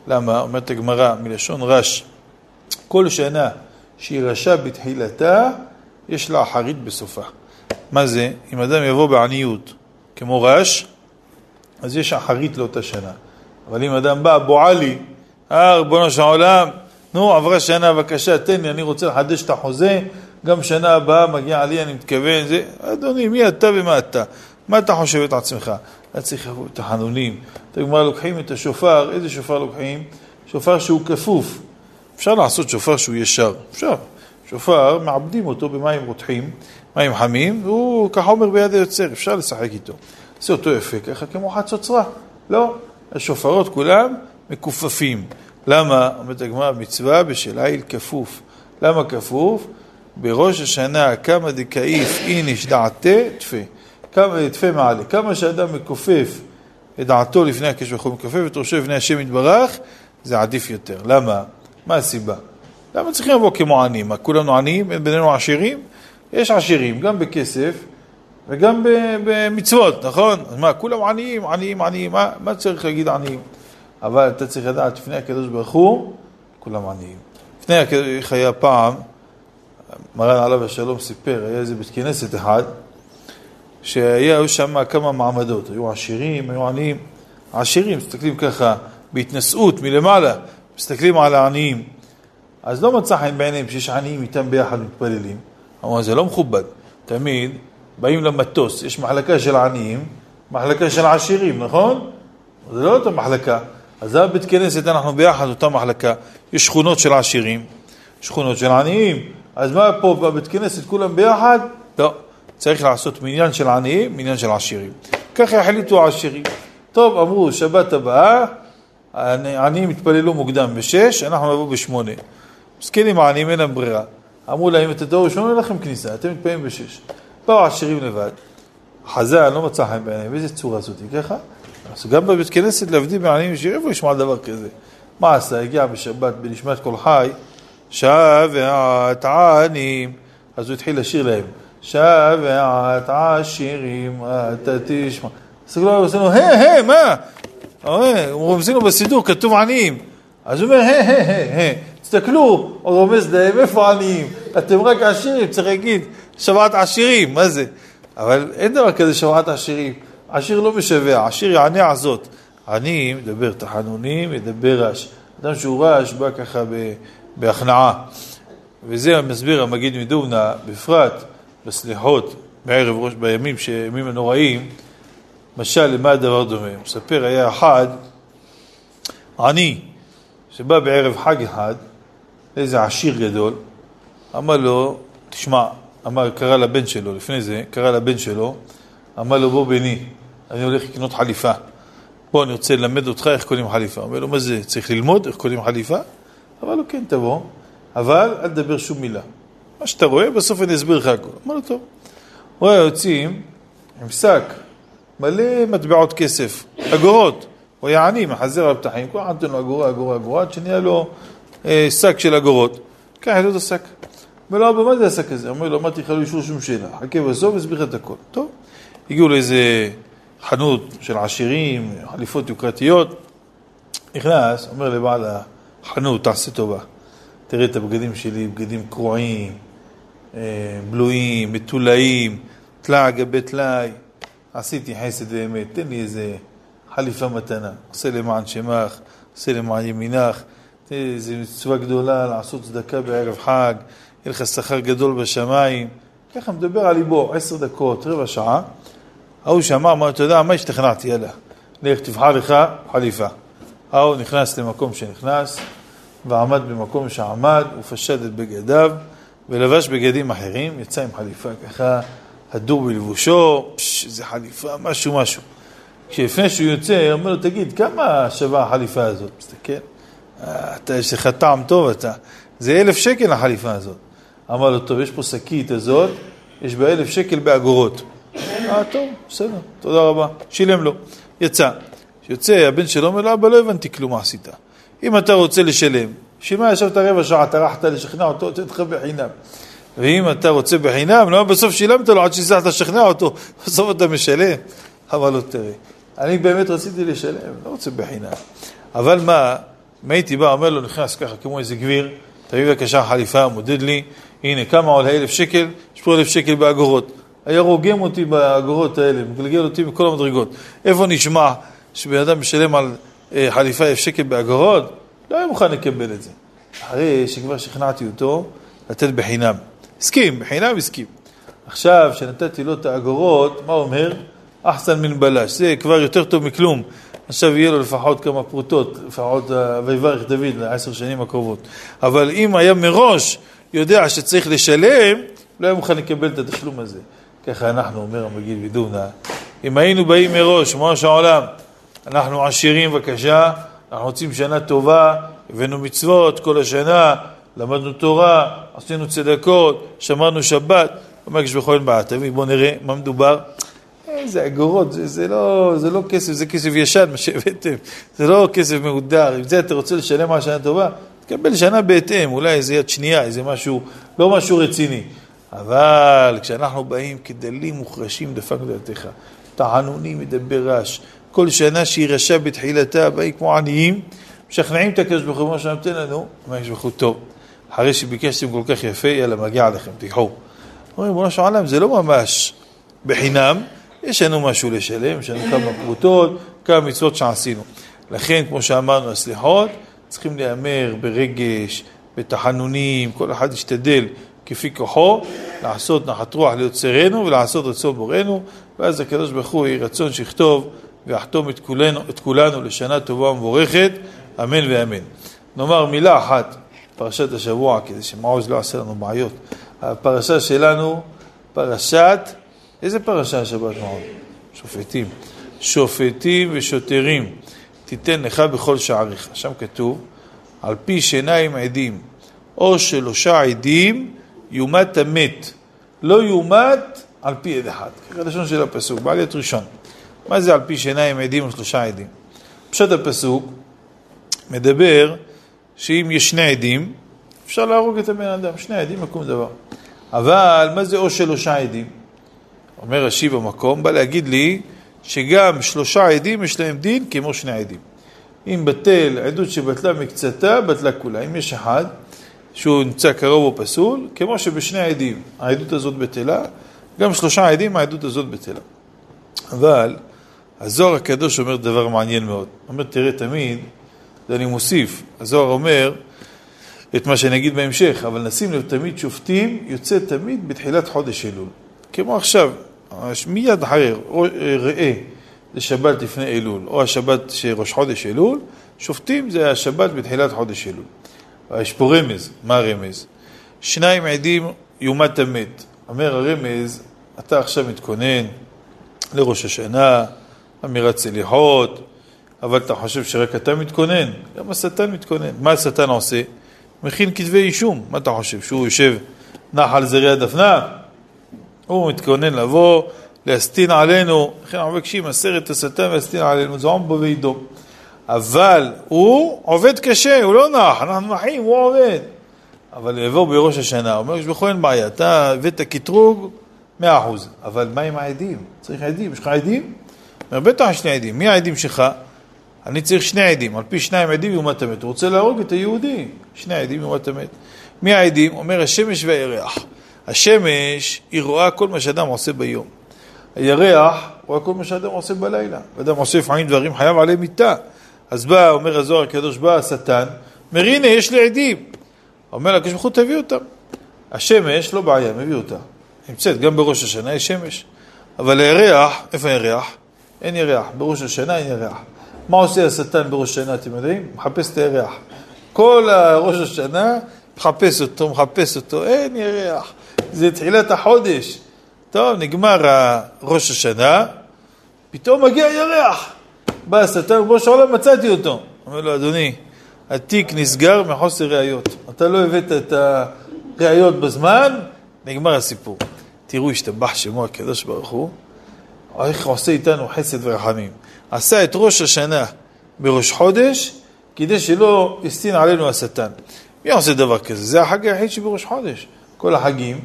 למה? אומרת הגמרא מלשון רש, כל שנה שהיא רשה בתחילתה, יש לה אחרית בסופה. מה זה? אם אדם יבוא בעניות כמו רש, אז יש אחרית לאותה שנה. אבל אם אדם בא, בועלי, אה, ריבונו של העולם, נו, עברה שנה, בבקשה, תן לי, אני רוצה לחדש את החוזה, גם שנה הבאה מגיע לי, אני מתכוון, זה, אדוני, מי אתה ומה אתה? מה אתה חושב את עצמך? אתה צריך לבוא את החנונים. אתם כבר לוקחים את השופר, איזה שופר לוקחים? שופר שהוא כפוף. אפשר לעשות שופר שהוא ישר, אפשר. שופר, מעבדים אותו במים רותחים, מים חמים, והוא כחומר ביד היוצר, אפשר לשחק איתו. זה אותו יפה ככה כמו חצוצרה. לא, השופרות כולם מכופפים. למה? אומרת הגמרא, מצווה בשל עיל כפוף. למה כפוף? בראש השנה כמה דקאיף איניש דעתה תפה. כמה תפה מעלה. כמה שאדם מכופף את דעתו לפני הקש ברוך הוא, מכופף את ראשו לפני השם יתברך, זה עדיף יותר. למה? מה הסיבה? למה צריכים לבוא כמו עניים? מה, כולנו עניים? אין בינינו עשירים? יש עשירים, גם בכסף וגם במצוות, נכון? אז מה, כולם עניים, עניים, עניים, מה, מה צריך להגיד עניים? אבל אתה צריך לדעת, לפני הקדוש ברוך הוא, כולם עניים. לפני איך היה פעם, מרן עליו השלום סיפר, היה איזה בית כנסת אחד, שהיו שם כמה מעמדות, היו עשירים, היו עניים. העשירים מסתכלים ככה, בהתנשאות מלמעלה, מסתכלים על העניים. אז לא מצא חן בעיניהם שיש עניים איתם ביחד מתפללים. אמרו, זה לא מכובד. תמיד באים למטוס, יש מחלקה של עניים, מחלקה של עשירים, נכון? זה לא אותה מחלקה. אז זה בבית כנסת אנחנו ביחד, אותה מחלקה. יש שכונות של עשירים, שכונות של עניים. אז מה פה בבית כנסת כולם ביחד? לא. צריך לעשות מניין של עניים, מניין של עשירים. ככה החליטו העשירים. טוב, אמרו, שבת הבאה, העניים התפללו מוקדם בשש, אנחנו נבוא בשמונה. מסכנים העניים, אין להם ברירה. אמרו להם, את הדור בשמונה אין לכם כניסה, אתם מתפללים בשש. באו עשירים לבד. חז"ל לא מצא חיים בעיניהם, באיזה צורה זאתי, ככה? אז גם בבית כנסת להבדיל בעניים ישיר, איפה ישמע דבר כזה? מה עשה? הגיע בשבת בנשמת כל חי, שבת עניים, אז הוא התחיל לשיר להם. שבת עשירים אתה תשמע. אז הוא עושה לו, הא, הא, מה? רומז לו בסידור, כתוב עניים. אז הוא אומר, הא, הא, הא. תסתכלו, הוא רומז להם, איפה עניים? אתם רק עשירים, צריך להגיד, שבת עשירים, מה זה? אבל אין דבר כזה שבת עשירים. עשיר לא משווע, עשיר יענה עזות. עני מדבר תחנונים, מדבר רש. אדם שהוא רש בא ככה בהכנעה. וזה מסביר המגיד מדובנה, בפרט בסליחות בערב ראש, בימים, ימים הנוראים, משל למה הדבר דומה? מספר, היה אחד עני שבא בערב חג אחד לאיזה עשיר גדול, אמר לו, תשמע, אמר, קרא לבן שלו, לפני זה, קרא לבן שלו, אמר לו, בוא בני, אני הולך לקנות חליפה. בוא, אני רוצה ללמד אותך איך קונים חליפה. אומר לו, מה זה, צריך ללמוד איך קונים חליפה? אמר לו, כן, תבוא, אבל אל תדבר שום מילה. מה שאתה רואה, בסוף אני אסביר לך הכול. אמר לו, טוב. הוא היה יוצאים עם שק מלא מטבעות כסף, אגורות. הוא היה עני, מחזר על פתחים, כל אחד נותן לו אגורה, אגורה, אגורה, עד שנהיה לו אה, שק של אגורות. קח את השק. אומר לו, אבא, מה זה השק הזה? אומר לו, אמרתי לך לא אישור שום שאלה. חכה בסוף, אסביר לך את הכל. טוב. הגיעו לאיזה חנות של עשירים, חליפות יוקרתיות. נכנס, אומר לבעל החנות, תעשה טובה. תראה את הבגדים שלי, בגדים קרועים, אה, בלויים, מטולאים, טלאי גבי טלאי. עשיתי חסד באמת, תן לי איזה חליפה מתנה. עושה למען שמך, עושה למען ימינך. איזו מצווה גדולה לעשות צדקה בערב חג, יהיה לך שכר גדול בשמיים. ככה מדבר על ליבו, עשר דקות, רבע שעה. ההוא שאמר, אמר, אתה יודע מה השתכנעתי, יאללה, לך תבחר לך חליפה. ההוא נכנס למקום שנכנס, ועמד במקום שעמד, ופשט את בגדיו, ולבש בגדים אחרים, יצא עם חליפה ככה, הדור בלבושו, פש, איזה חליפה, משהו משהו. כשלפני שהוא יוצא, הוא אומר לו, תגיד, כמה שווה החליפה הזאת? מסתכל, אה, אתה, יש לך טעם טוב, אתה. זה אלף שקל החליפה הזאת. אמר לו, טוב, יש פה שקית הזאת, יש בה אלף שקל באגורות. אה, טוב, בסדר, תודה רבה. שילם לו, יצא. כשיוצא, הבן שלו אומר לו, אבא, לא הבנתי כלום מה עשית. אם אתה רוצה לשלם, בשביל מה ישבת רבע שעה, טרחת לשכנע אותו, תן לך בחינם. ואם אתה רוצה בחינם, לא, בסוף שילמת לו עד שהצלחת לשכנע אותו, בסוף אתה משלם. אמר לו, תראה, אני באמת רציתי לשלם, לא רוצה בחינם. אבל מה, אם הייתי בא, אומר לו, נכנס ככה כמו איזה גביר, תביא בבקשה חליפה, מודד לי, הנה, כמה עולה אלף שקל? יש פה אלף שקל באגורות. היה רוגם אותי באגורות האלה, מגלגל אותי מכל המדרגות. איפה נשמע שבן אדם משלם על אה, חליפה אלף שקל באגורות? לא היה מוכן לקבל את זה. אחרי שכבר שכנעתי אותו, לתת בחינם. הסכים, בחינם הסכים. עכשיו, כשנתתי לו את האגורות, מה הוא אומר? אחסן מן בלש, זה כבר יותר טוב מכלום. עכשיו יהיה לו לפחות כמה פרוטות, לפחות אה, ויברך דוד לעשר שנים הקרובות. אבל אם היה מראש יודע שצריך לשלם, לא היה מוכן לקבל את התשלום הזה. ככה אנחנו, אומר המגיד וידונה, אם היינו באים מראש, ממש העולם, אנחנו עשירים בבקשה, אנחנו רוצים שנה טובה, הבאנו מצוות כל השנה, למדנו תורה, עשינו צדקות, שמרנו שבת, אומר הקדוש ברוך הוא אין בעיה, תביא, בוא נראה מה מדובר. איזה אגורות, זה, זה, לא, זה לא כסף, זה כסף ישן, מה שהבאתם, זה לא כסף מהודר, עם זה אתה רוצה לשלם על שנה טובה, תקבל שנה בהתאם, אולי איזה יד שנייה, איזה משהו, לא משהו רציני. אבל כשאנחנו באים כדלים מוחרשים דפק דלתך, תענונים מדבר רש, כל שנה שהיא רשע בתחילתה, באים כמו עניים, משכנעים את הקדוש ברוך הוא, מה שנותן לנו, מה יש ברוך הוא טוב. אחרי שביקשתם כל כך יפה, יאללה, מגיע לכם, תיקחו. אומרים, בוא של עולם, זה לא ממש בחינם, יש לנו משהו לשלם, יש לנו כמה פרוטות, כמה מצוות שעשינו. לכן, כמו שאמרנו, הסליחות צריכים להיאמר ברגש, בתחנונים, כל אחד ישתדל כפי כוחו, לעשות נחת רוח ליוצרנו ולעשות רצון בוראנו, ואז הקדוש ברוך הוא יהי רצון שיכתוב ויחתום את כולנו, את כולנו לשנה טובה ומבורכת, אמן ואמן. נאמר מילה אחת, פרשת השבוע, כדי שמעוז לא יעשה לנו בעיות. הפרשה שלנו, פרשת, איזה פרשה השבת מעוז? שופטים. שופטים ושוטרים, תיתן לך בכל שעריך. שם כתוב, על פי שיניים עדים, או שלושה עדים, יומת המת. לא יומת על פי עד אחד. ככה לשון של הפסוק, בעליות ראשון. מה זה על פי שיניים עדים או שלושה עדים? פשוט הפסוק מדבר שאם יש שני עדים, אפשר להרוג את הבן אדם, שני עדים יקום דבר. אבל מה זה או שלושה עדים? אומר רש"י במקום, בא להגיד לי שגם שלושה עדים יש להם דין כמו שני עדים. אם בטל עדות שבטלה מקצתה, בטלה כולה. אם יש אחד שהוא נמצא קרוב או פסול, כמו שבשני העדים העדות הזאת בטלה, גם שלושה עדים העדות הזאת בטלה. אבל הזוהר הקדוש אומר דבר מעניין מאוד. אומר, תראה תמיד, ואני מוסיף, הזוהר אומר את מה שאני אגיד בהמשך, אבל נשים לב, תמיד שופטים יוצא תמיד בתחילת חודש אלול. כמו עכשיו, מיד אחרי, ראה, זה שבת לפני אלול, או השבת שראש חודש אלול, שופטים זה השבת בתחילת חודש אלול. יש פה רמז, מה הרמז? שניים עדים יומת המת. אומר הרמז, אתה עכשיו מתכונן לראש השנה, אמירת סליחות, אבל אתה חושב שרק אתה מתכונן? גם השטן מתכונן. מה השטן עושה? מכין כתבי אישום. מה אתה חושב? שהוא יושב נח על זרי הדפנה? הוא מתכונן לבוא, להסטין עלינו, לכן אנחנו מבקשים, עשרת השטן להסטין עלינו, זה בו וידום. אבל הוא עובד קשה, הוא לא נח, אנחנו נחים, הוא עובד. אבל יבוא בראש השנה, אומר, יש בכל אין בעיה, אתה הבאת קטרוג, מאה אחוז. אבל מה עם העדים? צריך עדים, יש לך עדים? אומר, בטח שני עדים. מי העדים שלך? אני צריך שני עדים, על פי שניים עדים יומת המת. הוא רוצה להרוג את היהודי, שני עדים יומת המת. מי העדים? אומר השמש והירח. השמש, היא רואה כל מה שאדם עושה ביום. הירח רואה כל מה שאדם עושה בלילה. אדם עושה לפעמים דברים, חייב עליהם מיטה. אז בא, אומר הזוהר הקדוש, בא השטן, אומר הנה יש לי עדים. אומר לקדוש ברוך הוא תביא אותם. השמש לא בעיה, מביא אותה. נמצאת גם בראש השנה יש שמש. אבל הירח, איפה הירח? אין ירח. בראש השנה אין ירח. מה עושה השטן בראש השנה, אתם יודעים? מחפש את הירח. כל ראש השנה, מחפש אותו, מחפש אותו, אין ירח. זה תחילת החודש. טוב, נגמר ראש השנה, פתאום מגיע ירח. בא השטן, ריבונו של עולם, מצאתי אותו. אומר לו, אדוני, התיק נסגר מחוסר ראיות. אתה לא הבאת את הראיות בזמן, נגמר הסיפור. תראו, השתבח שמו הקדוש ברוך הוא, איך עושה איתנו חסד ורחמים. עשה את ראש השנה בראש חודש, כדי שלא יסטין עלינו השטן. מי עושה דבר כזה? זה החג היחיד שבראש חודש. כל החגים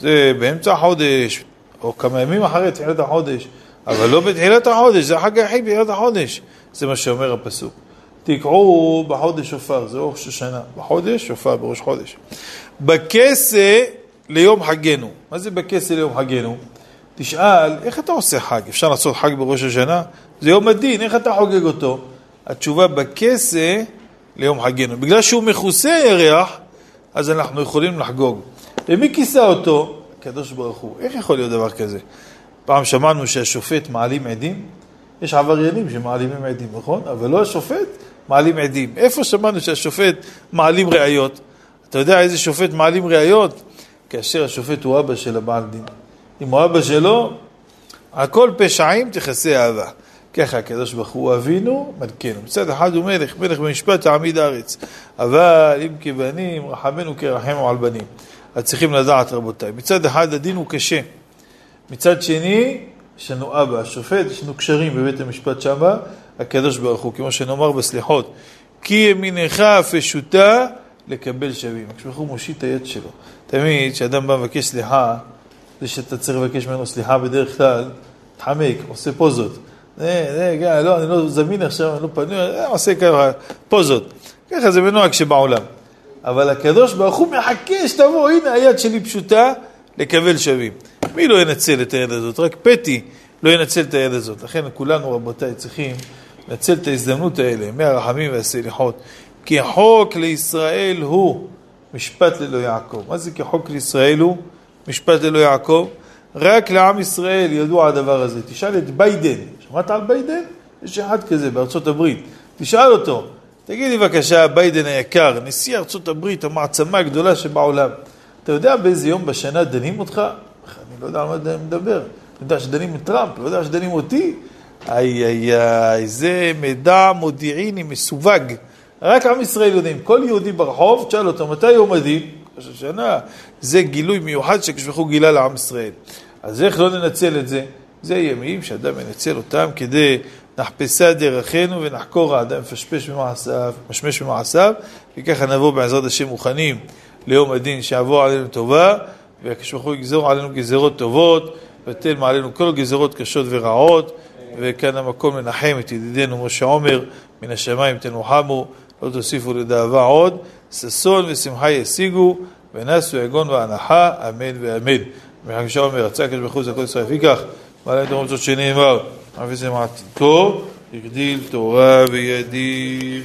זה באמצע החודש, או כמה ימים אחרי תחילת החודש, אבל לא בתחילת החודש, זה החג היחיד בתחילת החודש. זה מה שאומר הפסוק. תקעו בחודש שופר, זה ראש השנה. בחודש, שופר בראש חודש. בכסה ליום חגנו. מה זה בכסה ליום חגנו? תשאל, איך אתה עושה חג? אפשר לעשות חג בראש השנה? זה יום הדין, איך אתה חוגג אותו? התשובה בכסה ליום חגנו. בגלל שהוא מכוסה ירח, אז אנחנו יכולים לחגוג. ומי כיסה אותו? הקדוש ברוך הוא. איך יכול להיות דבר כזה? פעם שמענו שהשופט מעלים עדים, יש עבריינים שמעלימים עדים, נכון? אבל לא השופט, מעלים עדים. איפה שמענו שהשופט מעלים ראיות? אתה יודע איזה שופט מעלים ראיות? כאשר השופט הוא אבא של הבעל דין. אם הוא אבא שלו, הכל פשעים תכסה אהבה. ככה הקדוש ברוך הוא אבינו מלכנו. מצד אחד הוא מלך, מלך במשפט תעמיד הארץ. אבל אם כבנים, רחמנו כרחמו על בנים. אז צריכים לדעת רבותיי. מצד אחד הדין הוא קשה. מצד שני, יש לנו אבא, השופט, יש לנו קשרים בבית המשפט שמה, הקדוש ברוך הוא, כמו שנאמר בסליחות, כי ימינך פשוטה לקבל שווים. הקדוש ברוך הוא מושיט את היד שלו. תמיד כשאדם בא מבקש סליחה, זה שאתה צריך לבקש ממנו סליחה בדרך כלל, מתחמק, עושה פוזות. זה, זה, לא, אני לא זמין עכשיו, אני לא פנוי, אה, עושה ככה פוזות. ככה זה בנוהג שבעולם. אבל הקדוש ברוך הוא מחכה שתבוא, הנה היד שלי פשוטה, לקבל שווים. מי לא ינצל את היד הזאת? רק פטי לא ינצל את היד הזאת. לכן כולנו, רבותיי, צריכים לנצל את ההזדמנות האלה, מהרחמים והסליחות. כי חוק לישראל הוא משפט ללא יעקב. מה זה כחוק לישראל הוא משפט ללא יעקב? רק לעם ישראל ידוע הדבר הזה. תשאל את ביידן, שמעת על ביידן? יש אחד כזה בארצות הברית. תשאל אותו, תגיד לי בבקשה, ביידן היקר, נשיא ארצות הברית, המעצמה הגדולה שבעולם, אתה יודע באיזה יום בשנה דנים אותך? אני לא יודע על מה אני מדבר. אני יודע שדנים את טראמפ, לא יודע שדנים אותי. איי איי איי, זה מידע מודיעיני מסווג. רק עם ישראל יודעים. כל יהודי ברחוב, תשאל אותו, מתי יום הדין? ראש השנה. זה גילוי מיוחד שהקב"ה גילה לעם ישראל. אז איך לא ננצל את זה? זה ימים שאדם ינצל אותם כדי נחפשה דרכנו ונחקור האדם מפשפש במעשיו, משמש במעשיו, וככה נבוא בעזרת השם מוכנים ליום הדין שיעבור עלינו טובה, והקדוש הוא יגזור עלינו גזרות טובות, ותן מעלינו כל גזרות קשות ורעות, וכאן המקום לנחם את ידידנו משה עומר, מן השמיים תנוחמו, לא תוסיפו לדאבה עוד, ששון ושמחה ישיגו, ונסו יגון ואנחה, אמן ואמן. מחג שעומר, רצה הקדוש ברוך הוא זכות ישראל יפיקח, מעלה את המצות שנאמר, אבי זה מעתיקו, הגדיל תורה וידיל.